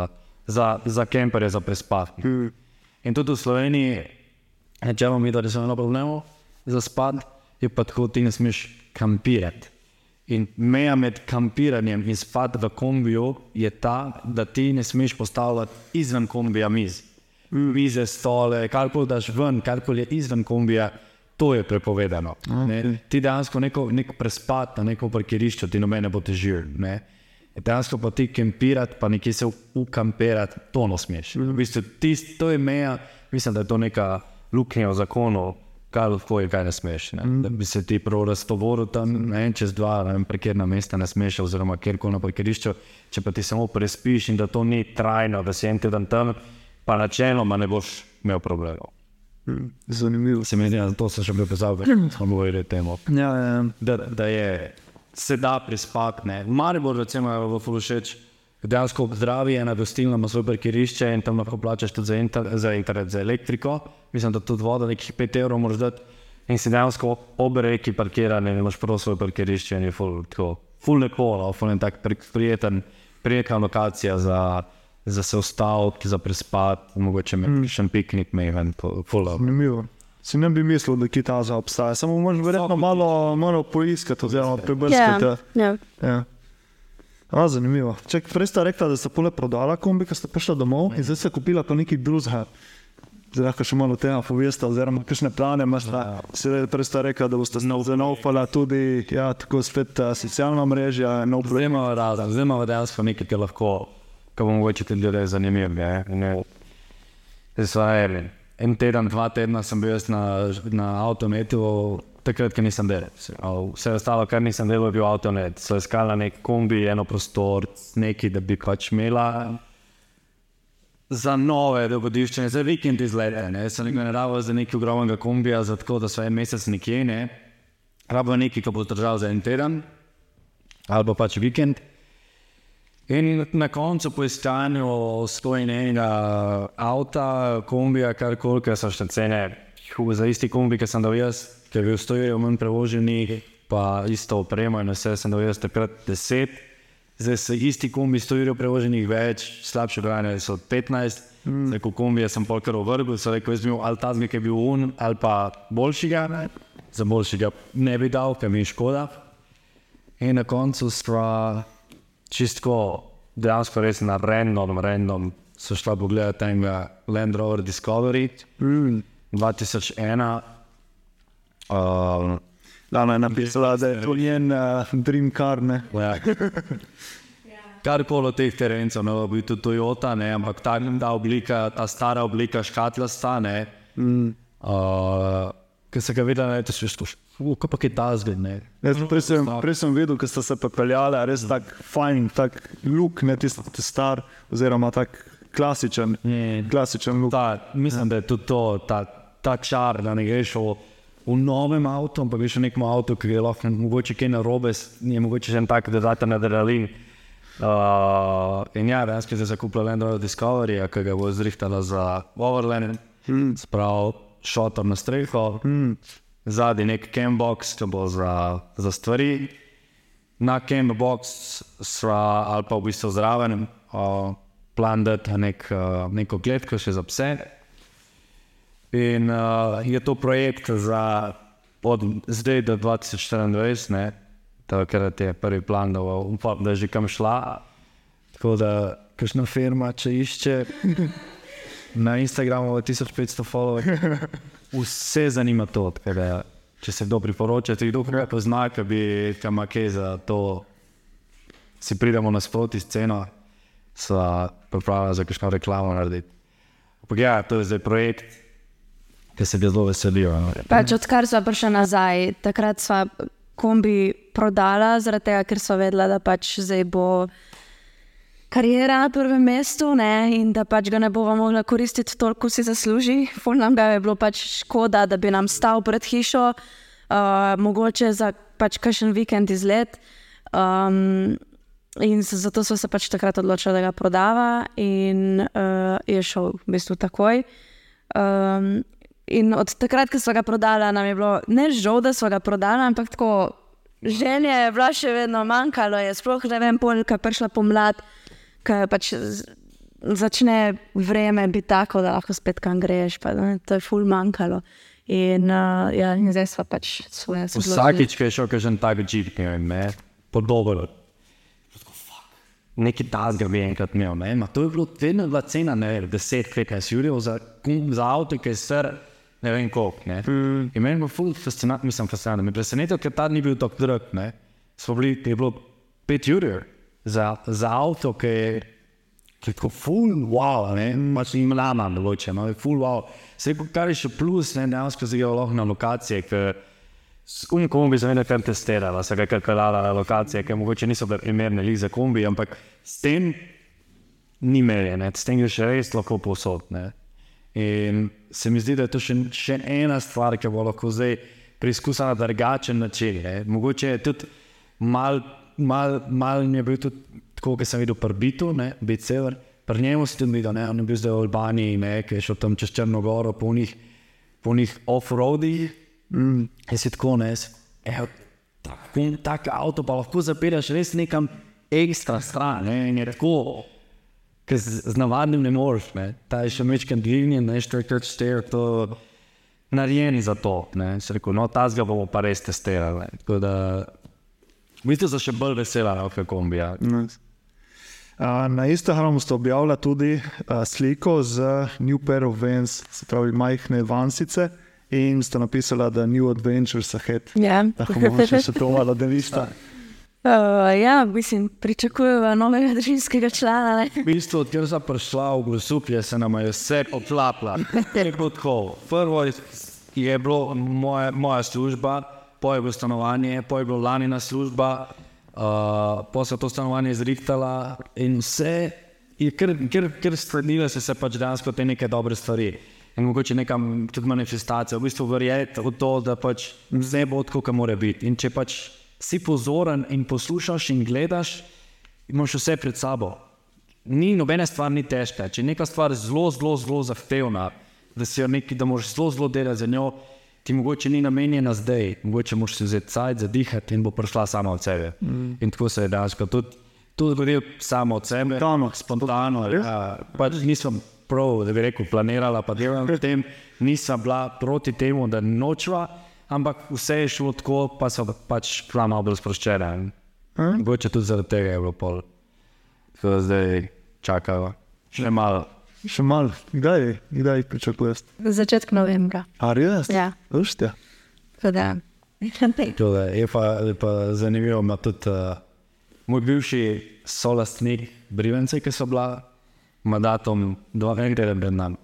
za, za kemperje, za prespati. In tudi v Sloveniji, če imamo mi, da se eno problemo za spad, je pa tako, ti ne smeš kampirati. In meja med kampiranjem in spad v kombiju je ta, da ti ne smeš postavljati izven kombija miz. Mize, stole, karkoli daš ven, karkoli je izven kombija, to je prepovedano. Okay. Ti dejansko neko, neko prespad na neko parkirišče, ti nobene bo težil. ne. Dejansko pa ti kampirati, pa nekje se ukampirati, to ne smeš. V bistvu, tist, to je meja, mislim, da je to neka luknja v zakonu, kaj lahko je, kaj ne smeš. Ne? Da bi se ti prav raztovoril tam ne, čez dva, ne vem, prekerna mesta ne smeš, oziroma kjerkoli na parkirišču, če pa ti samo prespiš in da to ni trajno, da si en teden tam, pa načeloma ne boš imel problemov. Zanimivo. Se mi zdi, da to se še bi pozabil, smo govorili temu Ja, ja. da, da je se da prispati. V Mariboru, recimo, je v Fulušeč, dejansko zdravi ena gostilna ima svoje parkirišče in tam lahko plačaš tudi za, inter, za internet, za elektriko. Mislim, da tudi voda nekih 5 evrov moraš dati in si dejansko ob reki parkira, ne imaš prav svoje parkirišče in je full, tako, full no, full en tak pri- prijeten, prijetna lokacija za, za se ustaviti, za prespati, mogoče mm. še en piknik, meven, full dobro. Zanimivo. Si ne bi mislil, da ki ta za obstaja, samo moraš verjetno malo, malo poiskati, oziroma Ja, prebrskati. ja. Ja. A, zanimivo. Ček, prej sta rekla, da sta pole prodala kombi, ko sta prišla domov in zdaj sta kupila pa nekaj drugega. Zdaj lahko še malo tega poveste, oziroma kakšne plane imaš. Ja. Prej sta rekla, da boste zanovpala tudi ja, tako spet uh, socialna mreža, nov Zdaj imamo razen, zdaj imamo dejansko nekaj, kar lahko, kar bo mogoče tudi ljudem zanimivo. ne. Ne. Zdaj. En teden, dva tedna sem bil na, na avtometu, takrat, ker nisem delal. Vse ostalo, kar nisem delal, je bil avtomet. So iskali nek kombi, eno prostor, nekaj, da bi pač imela za nove dogodivščine, za vikend izlete. Ne. Sem nekaj naravil za nekaj ogromnega kombija, za tako, da so en mesec nekje. Ne. rabo nekaj, ki bo zdržal za en teden ali pa pač vikend. In na koncu po iskanju stojnega avta, kombija, karkoli, ker so še cene za isti kombi, ki sem dal jaz, ker je bil stojijo manj prevoženi, pa isto opremo in vse sem dal jaz takrat deset. Zdaj so isti kombi stojijo prevoženih več, slabše branje so 15. Mm. Zdaj, ko kombi sem polkar ovrgel, so rekel, jaz bi imel ali ta zmek je bil un, ali pa boljšega. Ne? Za boljšega ne bi dal, ker mi je škoda. In na koncu stva čistko, dejansko res na random, random, so šla pogledati tega Land Rover Discovery Mm. 2001. Um, Lana je napisala, da je to njen uh, dream car. Ne? ja. Kar koli od teh terencev, no, bi tudi Toyota, ne, ampak ta, ta oblika, ta stara oblika škatla stane. Mm. Uh, Ker se ga vidi, da je to šlo, kako pa je ta zgled. prej, sem, prej sem videl, ko ste se pepeljali, res tako fajn, tako luk, ne tisti ti star, oziroma tako klasičen, Ne. klasičen luk. Ta, mislim, da je tudi to, ta, ta čar, da ne greš v, v novem avtu, ampak greš v nekem avtu, ki je lahko mogoče kaj narobe, je mogoče še en tak dodaten adrenalin. Uh, in ja, dejansko je zakupila Land Rover Discovery, ki ga bo zrihtala za Overland, hmm. sprav šotor na streho, hmm. zadnji nek cambox, ki bo za, za stvari. Na cambox sva ali pa v bistvu zraven uh, plan dati nek, uh, neko kletko še za pse. In uh, je to projekt za od zdaj do 2024, ne, takrat je prvi plan, da, upam, da je že kam šla. Tako da, kakšna firma, če išče na Instagramu 1500 followerjev, vse zanima to. Da, če se kdo priporoča, če kdo kaj pozna, ki bi kam kaj za to, si pridemo nasproti s ceno, sva pripravljena za kakšno reklamo narediti. Ampak ja, to je zdaj projekt, ki se ga zelo veselijo. No. Pač odkar smo prišli nazaj, takrat smo kombi prodala, zaradi tega, ker smo vedela, da pač zdaj bo karijera na prvem mestu ne, in da pač ga ne bomo mogli koristiti toliko, kot si zasluži. Ful nam ga je bilo pač škoda, da bi nam stal pred hišo, uh, mogoče za pač kakšen vikend izlet. Um, in zato smo se pač takrat odločili, da ga prodava, in uh, je šel v bistvu takoj. Um, in od takrat, ko smo ga prodali, nam je bilo ne žal, da smo ga prodali, ampak tako želje je bilo še vedno manjkalo. Je sploh ne vem, pol, ko je prišla pomlad, ko pač začne vreme biti tako, da lahko spet kam greš. Pa, ne, to je ful manjkalo. In, uh, ja, in zdaj smo pač svoje odločili. Vsakič, ki je šel kažen tak jeep, ne vem, ne, podobno. Nekaj tasga bi enkrat imel, ne, ma to je bilo vedno bila cena, ne vem, 10, 15 jurjev za, kum- za avto, ki je star, ne vem koliko, ne. Mm. In meni je bilo fascinantno, mislim fascinantno, me presenetilo, ker ta ni bil tako drag, ne. Smo bili, je bilo 5 jurjev za, za avto, ki je tako ful wow, ne, pač jim lama določe, no, je ful wow. Vse, kar je še plus, ne, dejansko zdaj je lahko na lokacije, ker s unikom bi se vedno kar testirala, se ga kar pelala na lokacije, ki mogoče niso bile primerne lih za kombi, ampak s tem ni merjene, s tem greš res lahko povsod. Ne. In se mi zdi, da je to še, še ena stvar, ki bo lahko zdaj preizkusila na drugačen način. Ne. Mogoče je tudi mal, mal, mal je bil tudi tako, kot sem videl pri Bitu, Bit Sever. Pri njemu sem tudi videl, ne, on je bil zdaj v Albaniji, ne, ki je šel tam čez Črnogoro, po njih, po njih off-roadih. Mm. Je si tako, ne, si, evo, tak, tak avto pa lahko zapelješ res nekam ekstra stran. Ne, in je tako, ker z, navadnim ne moreš, ne. ta je še mečken dvignjen, ne, štiri štir, to narejeni za to. Ne. Si rekel, no, ta zga bomo pa res testirali. ne. Tako da, mislim, da še bolj vesela, no, kot kombija. Nice. Uh, na Instagramu ste objavili tudi uh, sliko z New Pair of Vans, se pravi majhne vansice, in ste napisali, da New Adventures ahead. Ja. Lahko mogoče še to malo delista. Uh, ja, mislim, pričakujemo novega družinskega člana. Ne? V bistvu, odkar sem prišla v Grosuplje, se nam je vse poplapla. Je. Prvo je, je bilo moja, moja služba, poje bilo stanovanje, poje bilo lanina služba, uh, pa se je to stanovanje zrihtala in vse je kar, kar, kar sklenilo se, pač dejansko te neke dobre stvari. in mogoče nekam tudi manifestacija, v bistvu verjeti v to, da pač vse bo tako, kot mora biti. In če pač si pozoren in poslušaš in gledaš, imaš vse pred sabo. Ni nobena stvar ni težka. Če je neka stvar zelo, zelo, zelo zahtevna, da si jo neki, da moraš zelo, zelo delati za njo, ti mogoče ni namenjena zdaj, mogoče moraš si vzeti cajt, zadihati in bo prišla sama od sebe. Mm. In tako se je dejansko tudi, tudi zgodilo samo od sebe. Spontano. Spontano. Ja, pač nisem prav, da bi rekel, planirala, pa delam v tem, nisem bila proti temu, da nočva, ampak vse je šlo tako, pa so pač bila malo bolj sproščena. Hm? Mogoče tudi zaradi tega je bilo pol. Tako da zdaj čakajo. Še malo. Še malo, kdaj, kdaj pričakuješ? Začetek novembra. A res? Ja. Ušte. Da Je pa, je pa zanimivo, ima tudi uh, moj bivši solastnik Brivence, ki so bila ima datum dva enkrat pred nami.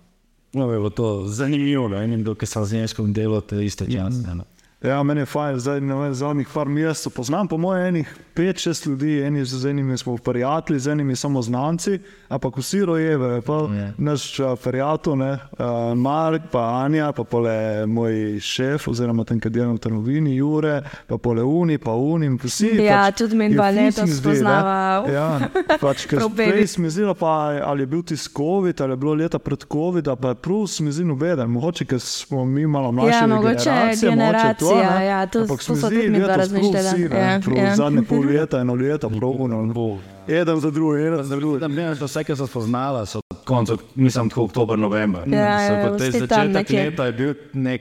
No, je bilo to zanimivo, enim, ki sem z njim delal, te iste čase. Mm. Ja, meni je fajn, zdaj ne vem, zadnjih par mesecev poznam, po mojem, enih pet, šest ljudi, eni z enimi smo prijatelji, z enimi samo znanci, ampak vsi rojeve, pa Ja. naš uh, prijatelj, ne, uh, Mark, pa Anja, pa pole moj šef, oziroma ten, ki dela v trgovini, Jure, pa pole Uni, pa Uni, in vsi. Ja, pač, tudi dva fix leta mi zdi, ne. spoznava. Ja, pač, ker prej se mi zdelo, pa ali je bil ti COVID, ali je bilo leta pred COVID, pa je prav se mi zdi nobeden, mogoče, ker smo mi malo mlajši. Ja, mogoče generacija, ja, to- to so tudi midva razmišljala. Ja, ja. Zadnje pol leta, eno leto, pravno. Eden za drugi, eden za drugi. Da, ne, to vse, ki so spoznala, so koncu, nisem tako oktober, november. Ja, So ja, vsi tam začetek leta je bil nek,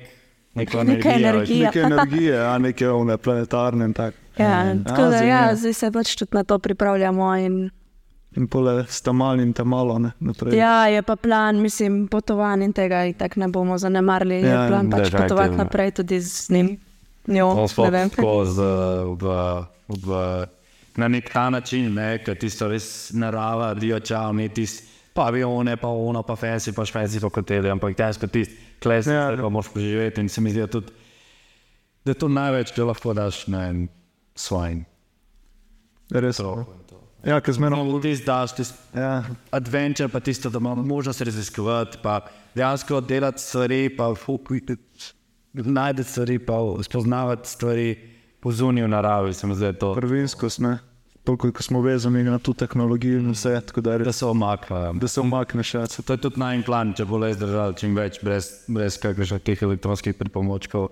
neka Neka energija. energija. Neke energije, a neke one planetarne in tako. Ja, tako da, ja, zdaj se pač tudi na to pripravljamo. In, In pole sta mal in ta malo, ne, naprej. ja, je pa plan, mislim, potovanj in tega in tako ne bomo zanemarili. Ja, je plan pač definitivno. potovati naprej tudi z njim. Njo, No, ne sploh tako z, v, v, na nek ta način, ne, ker tisto res narava, diočal, ne tisti pavione, pa ono, pa fesi, pa špeci, pa hoteli, ampak dejansko tisti kles, Ja. ja. pa moraš preživeti in se mi zdi, da, tudi, da je to največ, kar lahko daš na en svojim. Res. Ja, ker zmerno. No, tisti daš, tisti Ja, adventure, pa tisto, da imamo možnost raziskovati, pa dejansko delati stvari, pa najti stvari, pa spoznavati stvari po zuniju naravi, prvinskost, ne. Toliko, ko smo vezani na to tehnologijo in vse, tako da, je Da se omaknejo. da se umakneš. Ja. To je tudi najmanj plan, če bo le zdržal čim več, brez, brez kakršnih teh elektronskih pripomočkov.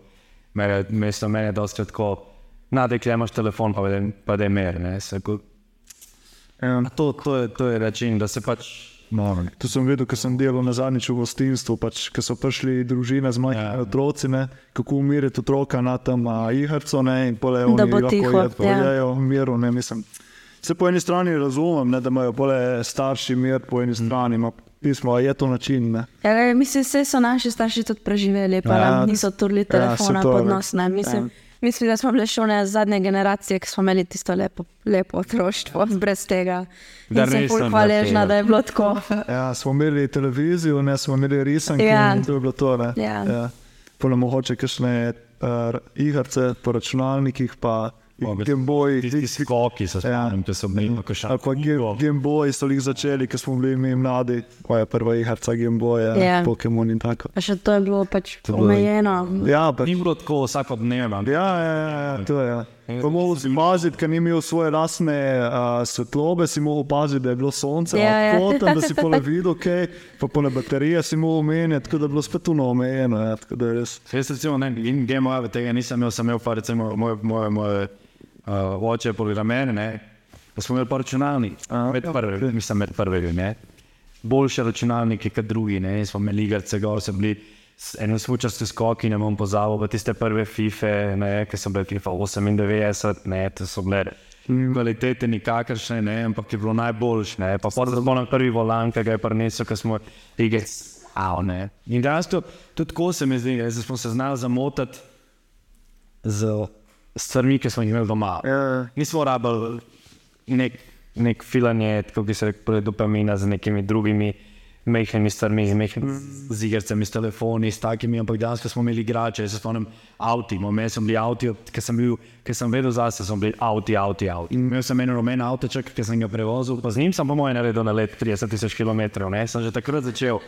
Mene, mesto mene je dosti tako, nadek, če imaš telefon, pa da je mer. ne, se ko- Ja. To, to, je, to je način, da se pač. No, To sem videl, ko sem delal na zadnjič v gostinstvu, pač, ko so prišli družine z majhnimi Ja. ja. otroci, ne, kako umiriti otroka na tem ne, in pole oni Da bo lahko tiho, jed- ja. pojejo v miru. Ne, mislim. Se po eni strani razumem, ne, da imajo pole starši mir, po eni strani ima pismo, a je to način. Ne. Ja, le, mislim, vse so naši starši tudi preživeli, pa Ja, ja, nam niso turili telefona se ja, pod ne. nos. Ne. Mislim, Ja. Mislim, da smo bile še one zadnje generacije, ki smo imeli tisto lepo, lepo otroštvo, brez tega. Da res sem hvaležna, da je bilo tako. Ja, smo imeli televizijo, ne smo imeli risanke Ja. in to je bilo to. Ne. Ja. Ja. Pole mogoče kakšne uh, igrice po računalnikih, pa Gameboy. Tisti skoki se spomnim, če so bili pa še pa Game- Game Boy so jih začeli, ko smo bili mi mladi, ko je prva igrica Game Boya, Ja. yeah. Pokémon in tako. Pa še to je bilo pač To je bilo- omejeno. Ja, pa, Ni bilo tako vsakodnevno. ja, ja, ja, ja, to je. Ja. Pa mogel si paziti, ker ni imel svoje lastne uh, svetlobe, si mogel paziti, da je bilo sonce, Ja, ja. yeah, tam, da si pole videl, kaj, pa pole baterije si mogel menjati, tako da je bilo spet tuno omejeno. Ja, tako da je res. Jaz recimo ne, in GMO tega nisem imel, sem imel pa recimo moj, moj, moj uh, oče programer, ne, pa smo imeli pa računalnik, A, med prvimi, mislim med prvimi, ne. Boljše računalnike kot drugi, ne, smo imeli igrice, gor so bili eno smučarske skoki, ne bom pozabil, pa tiste prve FIFA, ne, ki so bile FIFA 98, ne, to so bile kvalitete nikakršne, ne, ampak je bilo najboljše, ne, pa smo na prvi volan, ki ga je prinesel, ki smo igre, Au, ne. In dejansko tudi tako se mi zdi, da smo se znali zamotati z stvarmi, ki smo jih imeli doma. Ja. Nismo rabili nek, nek filanje, tako ki se reče, dopamina z nekimi drugimi mehkimi stvarmi, mehkimi, z igricami, s telefoni, s takimi, ampak dejansko smo imeli igrače, se spomnim avti, moj sem bil avti, ker sem, bil, ker sem vedel zase, so bili avti, avti, avti. In imel sem en rumen avtoček, ki sem ga prevozil, pa z njim sem po mojem naredil na let 30 tisoč km, ne, sem že takrat začel.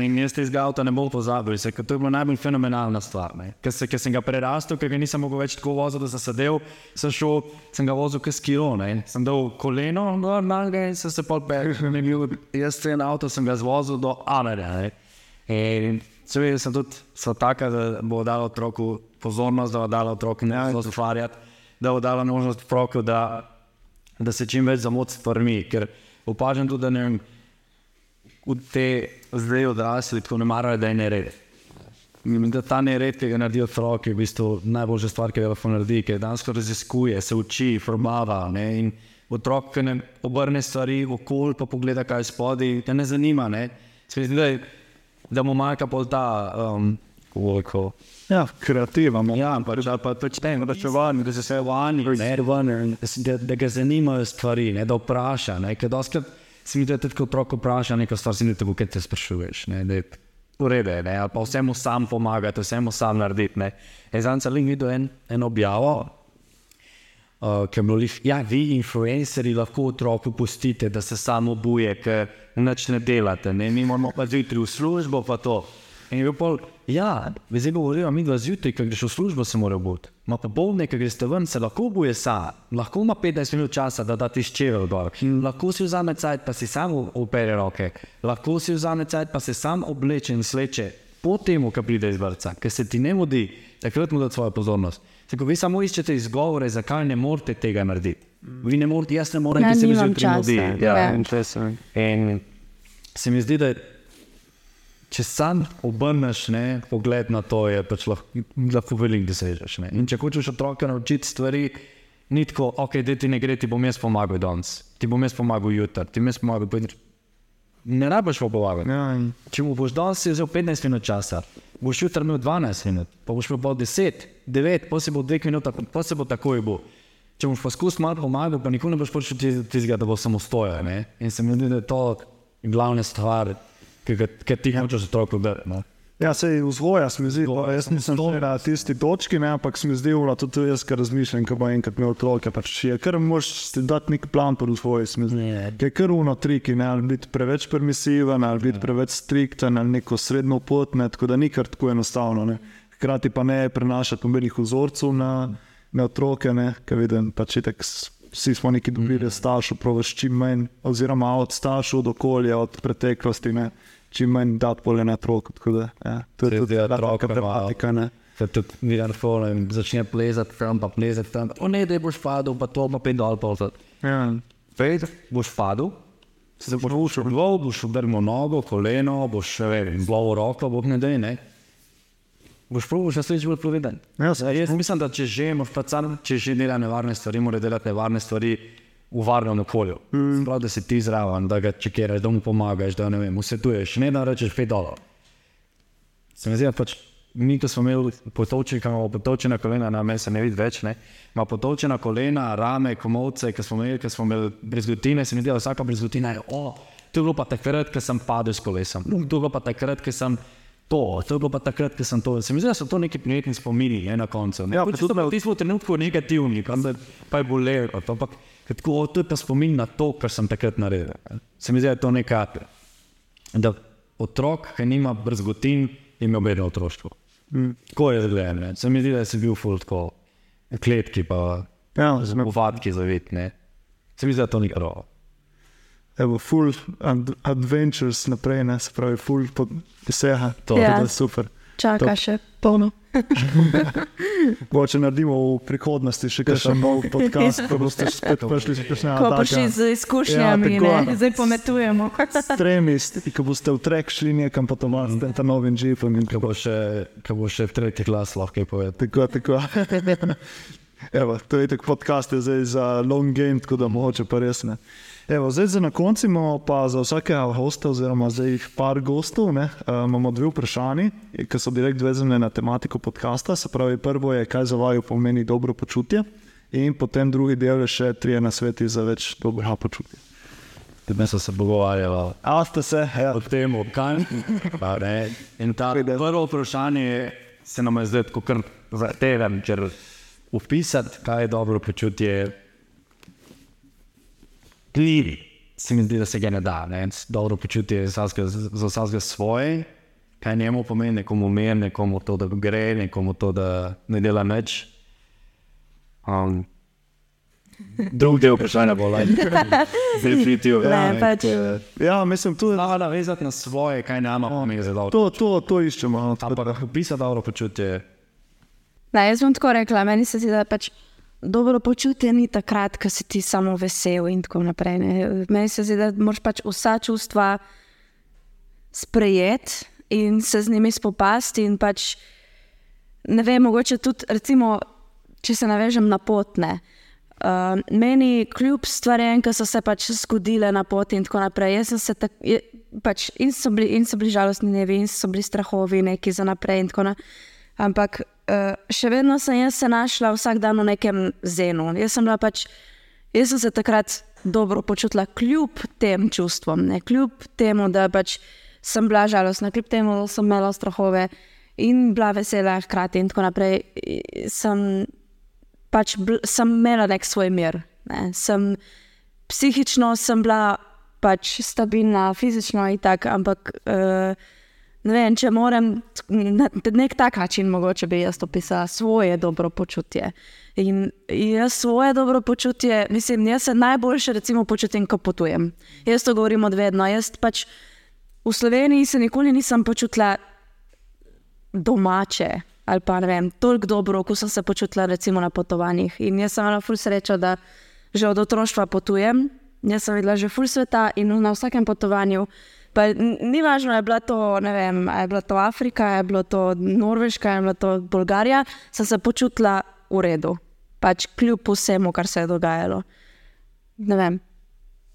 In jaz tega avta ne bom pozabil, se, to je bila najbolj fenomenalna stvar. Ker, se, ker sem ga prerastel, ker ga nisem mogel več tako voziti, da sem sedel, sem šel, sem ga vozil kot skilo, ne. sem dal koleno gor na njega in sem se pol pekel. Jaz ten avto sem ga zvozil do Amerja. In seveda sem tudi sva taka, da bo dala otroku pozornost, da bo dala otroku ne zelo ustvarjati, da bo dala možnost otroku, da, da se čim več zamoti s stvarmi. Ker opažam tudi, da ne vem, v te zdaj odrasli tako ne marajo, da je nered. In Da ta nered, ki ga naredi otrok, je v bistvu najboljša stvar, ki ga lahko naredi, ker danes raziskuje, se uči, formava. Ne? In otrok, ki ne obrne stvari v okolje, pa pogleda, kaj je spodaj, te ne zanima. Ne? Zdi, da, je- da mu manjka pol ta. Um, koliko, Ja, kreativen. Ja, pač, ali pa pač ne, da se vani, da se vse vani, da, da, da ga zanimajo stvari, ne, da vpraša. Ne, ker doskrat se mi tudi kot otrok vpraša nekaj stvar, si ne tako, kaj te sprašuješ. Ne, da je v redu, ali pa vsemu sam pomagati, vsemu sam narediti. Ne. Zdaj sem videl en, en objavo, uh, ki je bilo, lih, ja, vi, influencerji, lahko otroku pustite, da se samo buje, ker nič ne delate, ne, mi moramo pa zjutraj v službo, pa to. In je bil pol, ja, zdaj govorijo, mi dva zjutraj, ko greš v službo, se mora bud. Ma pa bolne, ko greš ven, se lahko buje sa, lahko ima 15 minut časa, da da ti ščevel dol. Lahko si vzame cajt, pa si sam opere roke, lahko si vzame cajt, pa se sam obleče in sleče po tem, ko pride iz vrca, ker se ti ne mudi, takrat mu da svojo pozornost. Tako vi samo iščete izgovore, zakaj ne morete tega narediti. Vi ne morete, jaz ne morem, Ja, ker se mi zjutraj časa, Ja, ja. In se mi zdi, da če sam obrneš ne, pogled na to, je pač lahko, lahko veliko dosežeš. ne. In če hočeš otroka naučiti stvari, ni tako, ok, da ti ne gre, ti bom jaz pomagal danes, ti bom jaz pomagal jutri, ti bom jaz pomagal. pojutrišnjem. Ne rabiš mu pomagati. Ja, in Če mu boš danes vzel 15 minut časa, boš jutri imel 12 minut, pa boš imel pol 10, 9, pa se bo 2 minuta, pa se bo takoj bo. Če boš poskusil malo pomagati, pa nikoli ne boš prišel tistega, da bo samostojen. ne. In se mi zdi, da je to glavna stvar, ki ti hočeš otroku dati. no. Ja, se je vzgoja, se mi zdi, pa jaz nisem še na tisti točki, ne, ampak se mi zdi, da tudi jaz, ki razmišljam, ko bo enkrat imel otroke, pač je kar moš dati nek plan po vzgoji, se mi zdi. Ki je kar uno triki, ne, ali biti preveč permisiven, ali biti preveč strikten, ali neko srednjo pot, ne, tako da ni kar tako enostavno. Ne. Hkrati pa ne prenašati nobenih vzorcev na, na otroke, ne, ker vidim, pač itak s- vsi smo neki dobili od staršev, provaš čim manj, oziroma od staršev, od okolja, od preteklosti, ne, čim manj dati pole na otrok. Tako da, ja, to je tudi da taka otroka ne. Ker tudi vidiš, da začne plezati tam, pa plezati tam. O ne, da boš padel, pa to pa pet dol polzati. Ja. Pet, boš padel, se boš ušel dol, boš udaril nogo, koleno, boš zlovo roko, bo ne dej, ne. Boš probil še sledeč bolj. Ja, Ja, jaz mislim, da če že, moraš pa sam, če že dela nevarne stvari, mora delati nevarne stvari v varnem okolju. Mm. Prav, da si ti zraven, da ga čekiraš, da mu pomagaš, da ne vem, usvetuješ, ne da rečeš pet dolarjev. Se mi zdi, da pač mi, ko smo imeli potočene, imamo potočena kolena, na meni se ne vidi več, ne. Ima potočena kolena, rame, komovce, ki smo imeli, ki smo imeli brezgotine, se mi zdi, da vsaka brezgotina je, o, to je bilo pa takrat, ko sem padel s kolesom, to je bilo pa takrat, ko sem to, to je bilo pa takrat, ko sem to. Se mi zdi, da so to neki prijetni spomini ne, na koncu. Ne. Ja, Ja, pa tudi v trenutku negativni, pa, je bolelo, pa, ampak tako, to je pa spomin na to, kar sem takrat naredil. Se mi zdi, da je to neka da otrok, ki nima brzgotin, ima bedno otroštvo. Mm. Tako je zgledano. Se mi zdi, da si bil full tako, kletki pa Ja, zme, uvadki zavitne. Se mi zdi, da to ni karo. evo, full ad adventures naprej, ne, se pravi, full pod vsega. To, Ja. To je super. Čaka še polno. Mogoče naredimo v prihodnosti še kakšen nov podcast, pa boste spet prišli s kakšne Ko prišli z izkušnjami, Ja, tako. ne, zdaj pometujemo. tremi, ki boste v trek šli nekam po tom, s tem novim jeepom in Ko bo še, ko bo še v tretji klas lahko kaj povedal. Tako, tako. Evo, to je tako podcast, je zdaj za long game, tako da mogoče pa res ne. Evo, zdaj za na koncu imamo pa za vsakega gosta, oziroma za jih par gostov, ne, uh, imamo dve vprašanji, ki so direkt vezane na tematiko podcasta. Se pravi, prvo je, kaj za vaju pomeni dobro počutje, in potem drugi del je še trije na sveti za več dobrega počutja. Tudi smo se pogovarjali A ste se, ja. o tem, kaj ne. In ta prvo vprašanje se nam je zdaj tako kar zahteven, ker opisati, kaj je dobro počutje, klivi. se mi zdi, da se ga ne da. Ne? Dobro počutje za vsakega- za vsakega svoje, kaj njemu pomeni, nekomu mir, nekomu to, da gre, nekomu to, da ne dela nič. Um, Drugi del vprašanja bo lažje. Definitivno. Ne, pač, Ja, mislim, tudi Da, da, vezati na svoje, kaj nama pomeni za dobro. to, to, to iščemo. da- Ampak pisati dobro počutje. Ne, jaz bom tako rekla, meni se zdi, da pač dobro počutje ni takrat, ko si ti samo vesel in tako naprej. Ne. Meni se zdi, da moraš pač vsa čustva sprejeti in se z njimi spopasti. in Pač, ne vem, mogoče tudi, recimo, če se navežem na potne. Uh, meni, kljub stvarem, ki so se pač zgodile na poti, in tako naprej, jaz sem se tak, je, pač, in, so bili, in so bili žalostni dnevi, in so bili strahovi, neki za naprej. in tako naprej. Ampak uh, še vedno sem jaz se našla vsak dan v nekem zenu. Jaz sem, pač, jaz sem se takrat dobro počutila, kljub tem čustvom, ne? kljub temu, da pač sem bila žalostna, kljub temu, da sem imela strahove in bila vesela hkrati in tako naprej. Sem, pač sem imela nek svoj mir. Ne? Sem, psihično sem bila pač stabilna, fizično in tako, ampak. Uh, Ne vem, če moram na nek tak način, mogoče bi jaz opisala svoje dobro počutje. In jaz svoje dobro počutje, mislim, jaz se najboljše recimo počutim, ko potujem. Jaz to govorim od vedno. Jaz pač v Sloveniji se nikoli nisem počutila domače ali pa ne vem, toliko dobro, kot sem se počutila recimo na potovanjih. In jaz sem imela ful srečo, da že od otroštva potujem. Jaz sem videla že ful sveta in na vsakem potovanju. Pa ni važno, je bila to, ne vem, je bila to Afrika, je bilo to Norveška, je bila to Bolgarija, sem se počutila v redu, pač kljub vsemu, kar se je dogajalo. Ne vem,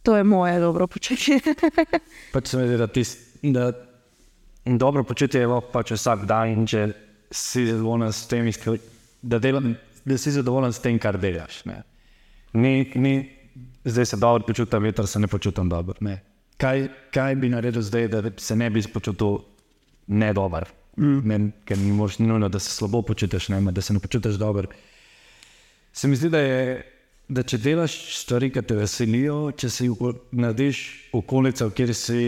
to je moje dobro počutje. Pač se mi zdi, da, tis, da dobro počutje je pač vsak dan, in če si zadovoljen s tem, da, delam, da si zadovoljen s tem, kar delaš. Ne. Ni, ni, zdaj se dobro počutim, jutri se ne počutim dobro. Ne. Kaj, kaj bi naredil zdaj, da se ne bi počutil nedober? Mm. Ne, ker ni mož nujno, da se slabo počutiš, ne, da se ne počutiš dobro. Se mi zdi, da, je, da če delaš stvari, ki te veselijo, če si oko- narediš okolico, kjer si,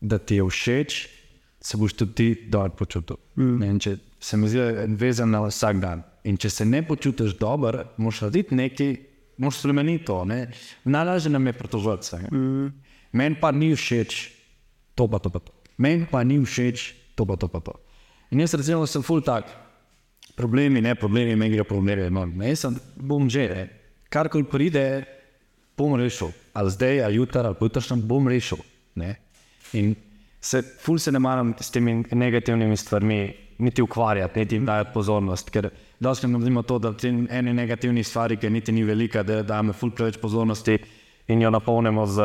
da ti je všeč, se boš tudi ti dobro počutil. Mm. Ne, če se mi zdi, da je vezan na vsak dan. In če se ne počutiš dobro, moraš narediti nekaj, moraš spremeniti to. ne. Najlažje nam je pritožiti se. Mm. Meni pa ni všeč to, pa to, pa to. Meni pa ni všeč to, pa to, pa to. In jaz recimo sem full tak, problemi, ne problemi, meni gre problemi. No, ne, jaz sem, bom že, ne. karkoli pride, bom rešil. Ali zdaj, ali jutri, ali jutrišnjem, bom rešil. Ne. In se, ful se ne maram s temi negativnimi stvarmi niti ukvarjati, niti jim dajati pozornost. Ker dosti naredimo to, da te ene negativne stvari, ki niti ni velika, da damo ful preveč pozornosti in jo napolnimo z,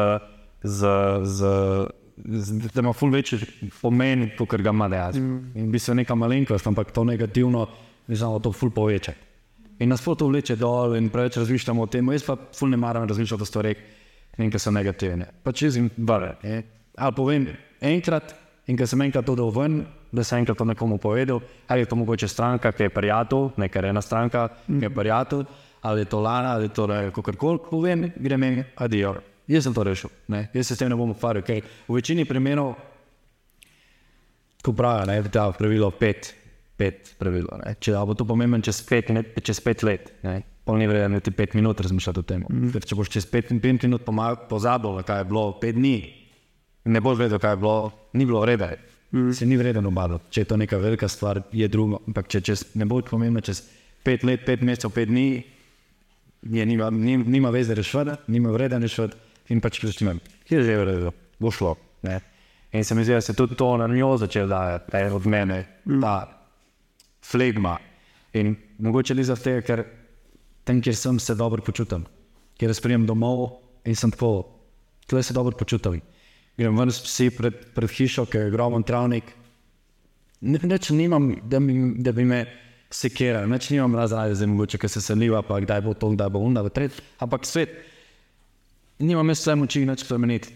z, z, z da ima ful večji pomen, kot ga ima dejansko. Mm. In bi se neka malenkost, ampak to negativno, znamo to ful povečati. In nas to vleče dol in preveč razmišljamo o tem, jaz pa ful ne maram razmišljati o stvareh, ki so negativne. Pa če jim vrne. Ali povem enkrat, in ker sem enkrat to dal ven, da sem enkrat to nekomu povedal, ali je to mogoče stranka, ki je prijatelj, neka ena stranka, ki je prijatelj, ali je to lana, ali je to kakorkoli, povem, gre meni, adijo. Jaz sem to rešil, ne? jaz se s tem ne bom ukvarjal. Okay. V večini primerov, ko pravijo, da je ta pravilo pet, pet pravilo. Ne? Če bo to pomembno čez pet, ne, čez pet let, ne? pol ni vredno niti pet minut razmišljati o tem. Mm. Ker če boš čez pet, pet minut pozabil, kaj je bilo pet dni, ne boš vedel, kaj je bilo, ni bilo reda. Mm. Se ni vredno obadati. Če je to neka velika stvar, je drugo. Ampak če čez, ne bo pomembno čez pet let, pet mesecev, pet dni, je nima, nima, nima veze rešiti, nima vreda rešiti. In pač rečem, kje je že v redu, bo šlo. Ne? In se mi zdi, da se tudi to na njo začne dajati, da je od mene ta flegma. In mogoče le zato, ker tam, kjer sem, se dobro počutim, kjer jaz prijem domov in sem tako, tukaj se dobro počutim. Grem ven s psi pred, pred hišo, ki je ogromen travnik. Ne- Nič nimam, da bi, da bi me sekiral, nič nimam razraja, zdaj mogoče, ker se seliva, pa kdaj bo to, kdaj bo unda. Ampak svet, nimam jaz vse moči nič spremeniti.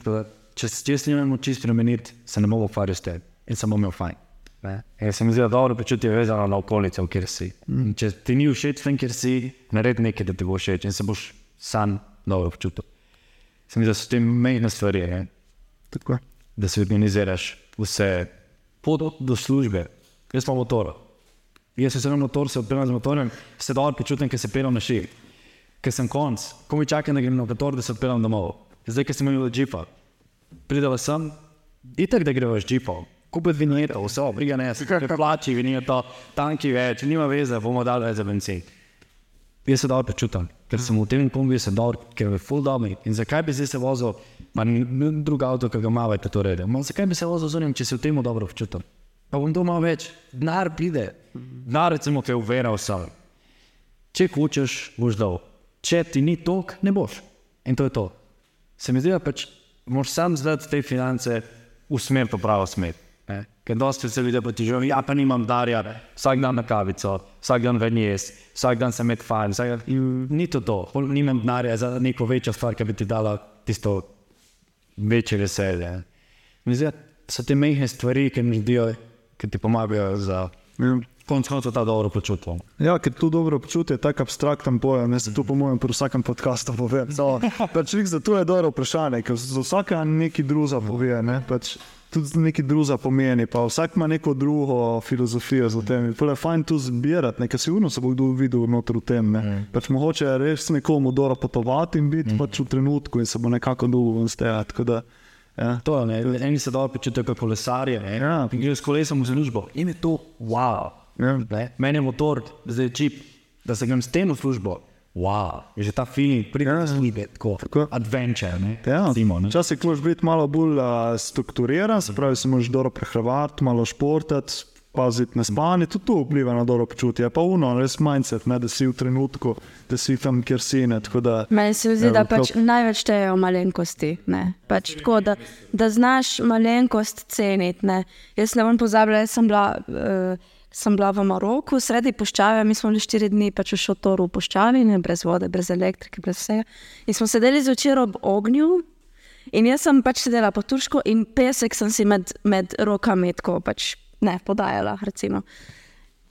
Če, če jaz nimam moči spremeniti, se ne bom ukvarjal s tem in sem imel fajn. In se mi zdi, da dobro počutje je vezano na okolico, kjer si. Mm. Če ti ni všeč tam, kjer si, naredi nekaj, da ti bo všeč in se boš sam dobro počutil. Se mi zdi, da so te mejne stvari, ne? Tako. da si organiziraš vse pot do službe. Jaz imam motor. Jaz se sem motor, se odpeljem z motorjem, se dobro počutim, ker se peljem na ših. Ker sem konc, ko mi čakam, da grem na motor, da se odpeljem domov. Zdaj, ker sem imel džipa, prideva sem, itak, da greva z džipom. Kupiti vinjete, vse, briga ne, se kaj plači, vinjete, tanki več, nima veze, bomo dali več za benzin. Jaz se dobro počutim, ker sem v tem kombiju se dobro, ker je full domi. In zakaj bi zdaj se vozil, pa ni drug avto, ki ga imate, to rede. Ma, zakaj bi se vozil z unim, če se v tem dobro počutim? Pa bom doma več, denar pride, denar recimo te uvera vsem. Če hočeš, boš dal. Če ti ni tok, ne boš. In to je to. Se mi zdi, da pač moraš sam zdati te finance v smer, pa pravo smer. Ne? Ker dosti se ljudje potižujejo, ja, pa nimam darja, vsak dan na kavico, vsak dan ven jesti, vsak dan se med fajn. Vsak dan... Ni to to, Pol nimam denarja za neko večjo stvar, ki bi ti dala tisto večje veselje. Mi zdi, da so te mehke stvari, ki zdijo, ki ti pomagajo za Ja. Konec koncev ta dobro počutje. Ja, ker to dobro počutje je tako abstrakten pojem. Jaz to, po mojem, pri vsakem podkastu povem. No, pač lik, zato je dobro vprašanje, ker za vsaka nekaj druga pove. Ne? Pač tudi nekaj druga pomeni, pa vsak ima neko drugo filozofijo za tem. Pa je fajn tu zbirati, nekaj sigurno se bo kdo videl v tem. Ne? Pač mogoče je res nekomu dobro potovati in biti pač v trenutku in se bo nekako dolgo stejati. Ja. To je, ne, eni se dobro počutijo kot kolesarje, Ja. in grejo s kolesom v službo. In je to wow. Ja. Ne, meni je motor, zdaj je čip, da se grem s tem v službo. Wow, je že ta feeling, pridem ja, službe, tako, adventure, ne, Ja, recimo, ne. Včasih moraš biti malo bolj uh, strukturiran, se pravi, se moraš dobro prehraniti, malo športati, paziti na spanje, tudi to vpliva na dobro počutje. Pa uno, res mindset, ne, da si v trenutku, da si tam, kjer si. Ne, tako da, Meni se zdi, Ja, da pač največ štejejo malenkosti. ne. Pač tako, da, da znaš malenkost ceniti. Ne. Jaz ne bom pozabila, jaz sem bila, uh, sem bila v Maroku, sredi puščave, mi smo bili štiri dni pač v šotoru v puščavi, ne, brez vode, brez elektrike, brez vsega. In smo sedeli zvečer ob ognju. In jaz sem pač sedela po turško in pesek sem si med, med rokami tako pač ne podajala. Recimo.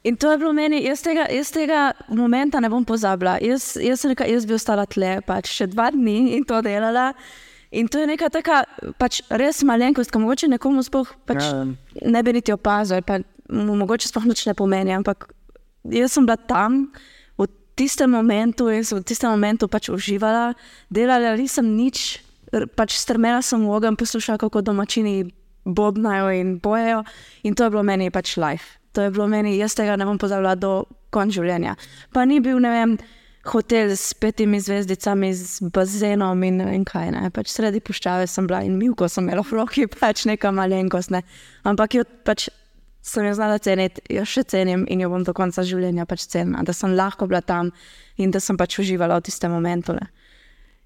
In to je bilo meni, jaz tega, jaz tega momenta ne bom pozabila. Jaz, jaz, sem rekla, jaz bi ostala tle pač še dva dni in to delala. In to je neka taka pač res malenkost, ki mogoče nekomu sploh pač Ja. ne bi niti opazil, pa mu mogoče sploh nič ne pomeni. Ampak jaz sem bila tam v tistem momentu in sem v tistem momentu pač uživala, delala nisem nič, pač strmela sem v ogenj, poslušala, kako domačini bobnajo in bojejo. In to je bilo meni pač life. To je bilo meni, jaz tega ne bom pozabila do konca življenja. Pa ni bil, ne vem, hotel s petimi zvezdicami, z bazenom in ne vem kaj. Ne. Pač sredi puščave sem bila in milko sem imela v roki, pač neka malenkost. Ne. Ampak jo pač sem jo znala ceniti, jo še cenim in jo bom do konca življenja pač cenila, da sem lahko bila tam in da sem pač uživala v tistem momentu. Ne.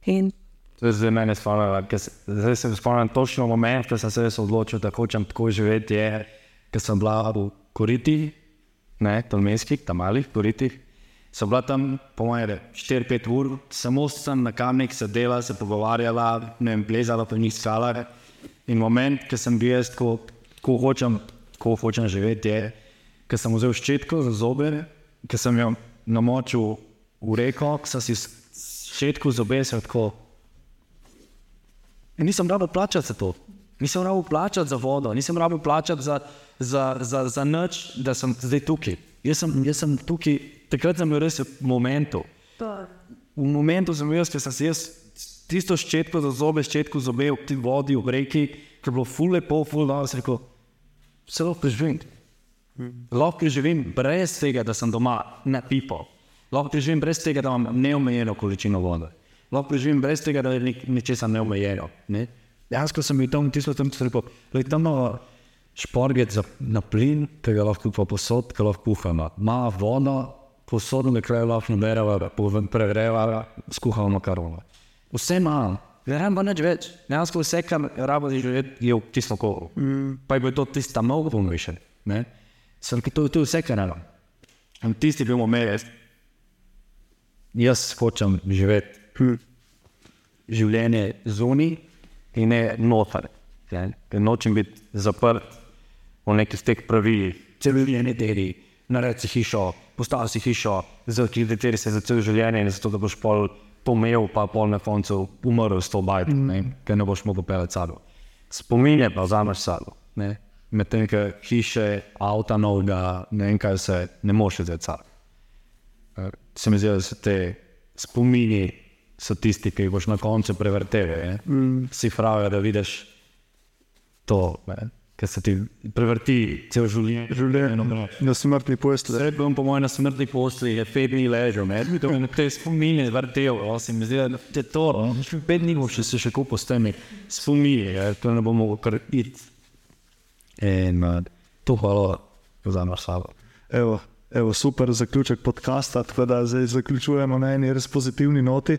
In To je zdaj meni spomnilo, ker zdaj se spomnim točno moment, ko sem se res odločil, da hočem tako živeti, je, ker sem bila v Koriti, ne, tolmenskih, tam malih Koritih. Sem bila tam, po mojem, 4-5 ur, samo sem na kamnih sedela, se pogovarjala, ne vem, plezala po njih skalah. In moment, ko sem bil jaz, ko, ko, hočem, ko hočem živeti, je, ko sem vzel ščetko za zobe, ko sem jo namočil v reko, ko sem si ščetko zobe se tako In nisem rabil plačati za to. Nisem rabil plačati za vodo, nisem rabil plačati za, za, za, za nič, da sem zdaj tukaj. Jaz sem, jaz sem tukaj, takrat sem bil res v momentu. V momentu sem bil jaz, ker sem se jaz tisto ščetko za zobe, ščetko zobe v tej vodi, v reki, ki je bilo ful lepo, ful dobro, sem rekel, lahko preživim. Lahko preživim brez tega, da sem doma na pipo. Lahko preživim brez tega, da imam neomejeno količino vode. Lahko preživim brez tega, da je nečesa neomejeno. Ne? Dejansko sem bil tam, tisto sem rekel, da je tam malo šporget za, na plin, ki ga lahko pa posod, ki lahko kuhamo. Malo voda, posod na kraju lahko nabereva, pregreva, skuhamo makarono. Vse imam. Ne rabim pa nič več. Dejansko vse, kar rabim za živeti, je v tistem kolu. Mm. Pa je bilo to tista mnogo pomembnejše. ne. Sem rekel, to, to je vse, kar rabim. In tisti bil moment, jaz, jaz hočem živeti hm, življenje zunaj in ne noter. ne. Nočem biti zaprt v nekih teh pravilih, celovljene deli, naredi si hišo, postavi si hišo, za kateri se za celo življenje in zato, da boš pol to imel, pa pol na koncu umrl s to bajto, mm. ker ne boš mogel pelati sabo. Spominje pa vzameš sabo. Medtem ko hiše, avta novega, ne vem kaj se, ne moreš vzeti sabo. Eh, Se mi zdi, da so te spomini so tisti, ki jih boš na koncu prevrtel. Mm. Si pravi, da vidiš to, ne, ker se ti prevrti cel življenje. Življenje. Na smrtni postelji. Zdaj bom po mojem na smrtni posli, je pet dni ležal, in te spomine vrtel, se mi zdi, da te to, no, pet dni boš se še kupo s temi spomini, ja, to ne bomo mogli kar iti. In uh, to hvala za naš sabo. Evo, evo, super zaključek podcasta, tako da zdaj zaključujemo na eni res pozitivni noti.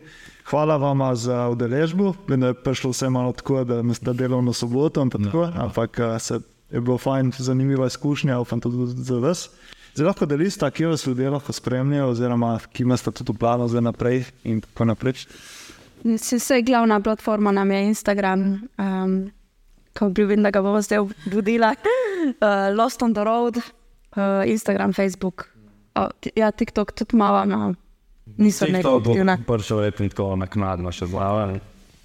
Hvala vam za udeležbo. Vem, da je prišlo vse malo tako, da me sta delovno soboto, in tako, ampak a, se je bilo fajn, zanimiva izkušnja, upam tudi za vas. Zdaj lahko delite, kje vas ljudje lahko spremljajo, oziroma ki imate tudi v planu za naprej in tako naprej. Se, se glavna platforma nam je Instagram, um, ko vidim, da ga bomo zdaj vodila. Uh, Lost on the Road, uh, Instagram, Facebook, uh, ja, TikTok tudi malo, no, niso nekaj aktivna. Prvo letni tako naknadno še zraven,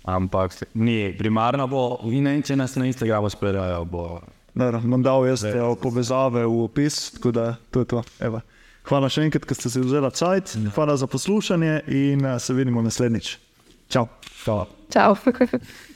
ampak ni primarno bo, in ne, če nas na Instagramu spremljajo, bo Bom dal jaz te povezave v opis, tako da to je to. Evo. Hvala še enkrat, ker ste si vzeli cajt, hvala za poslušanje in se vidimo naslednjič. Čau. to. Čau.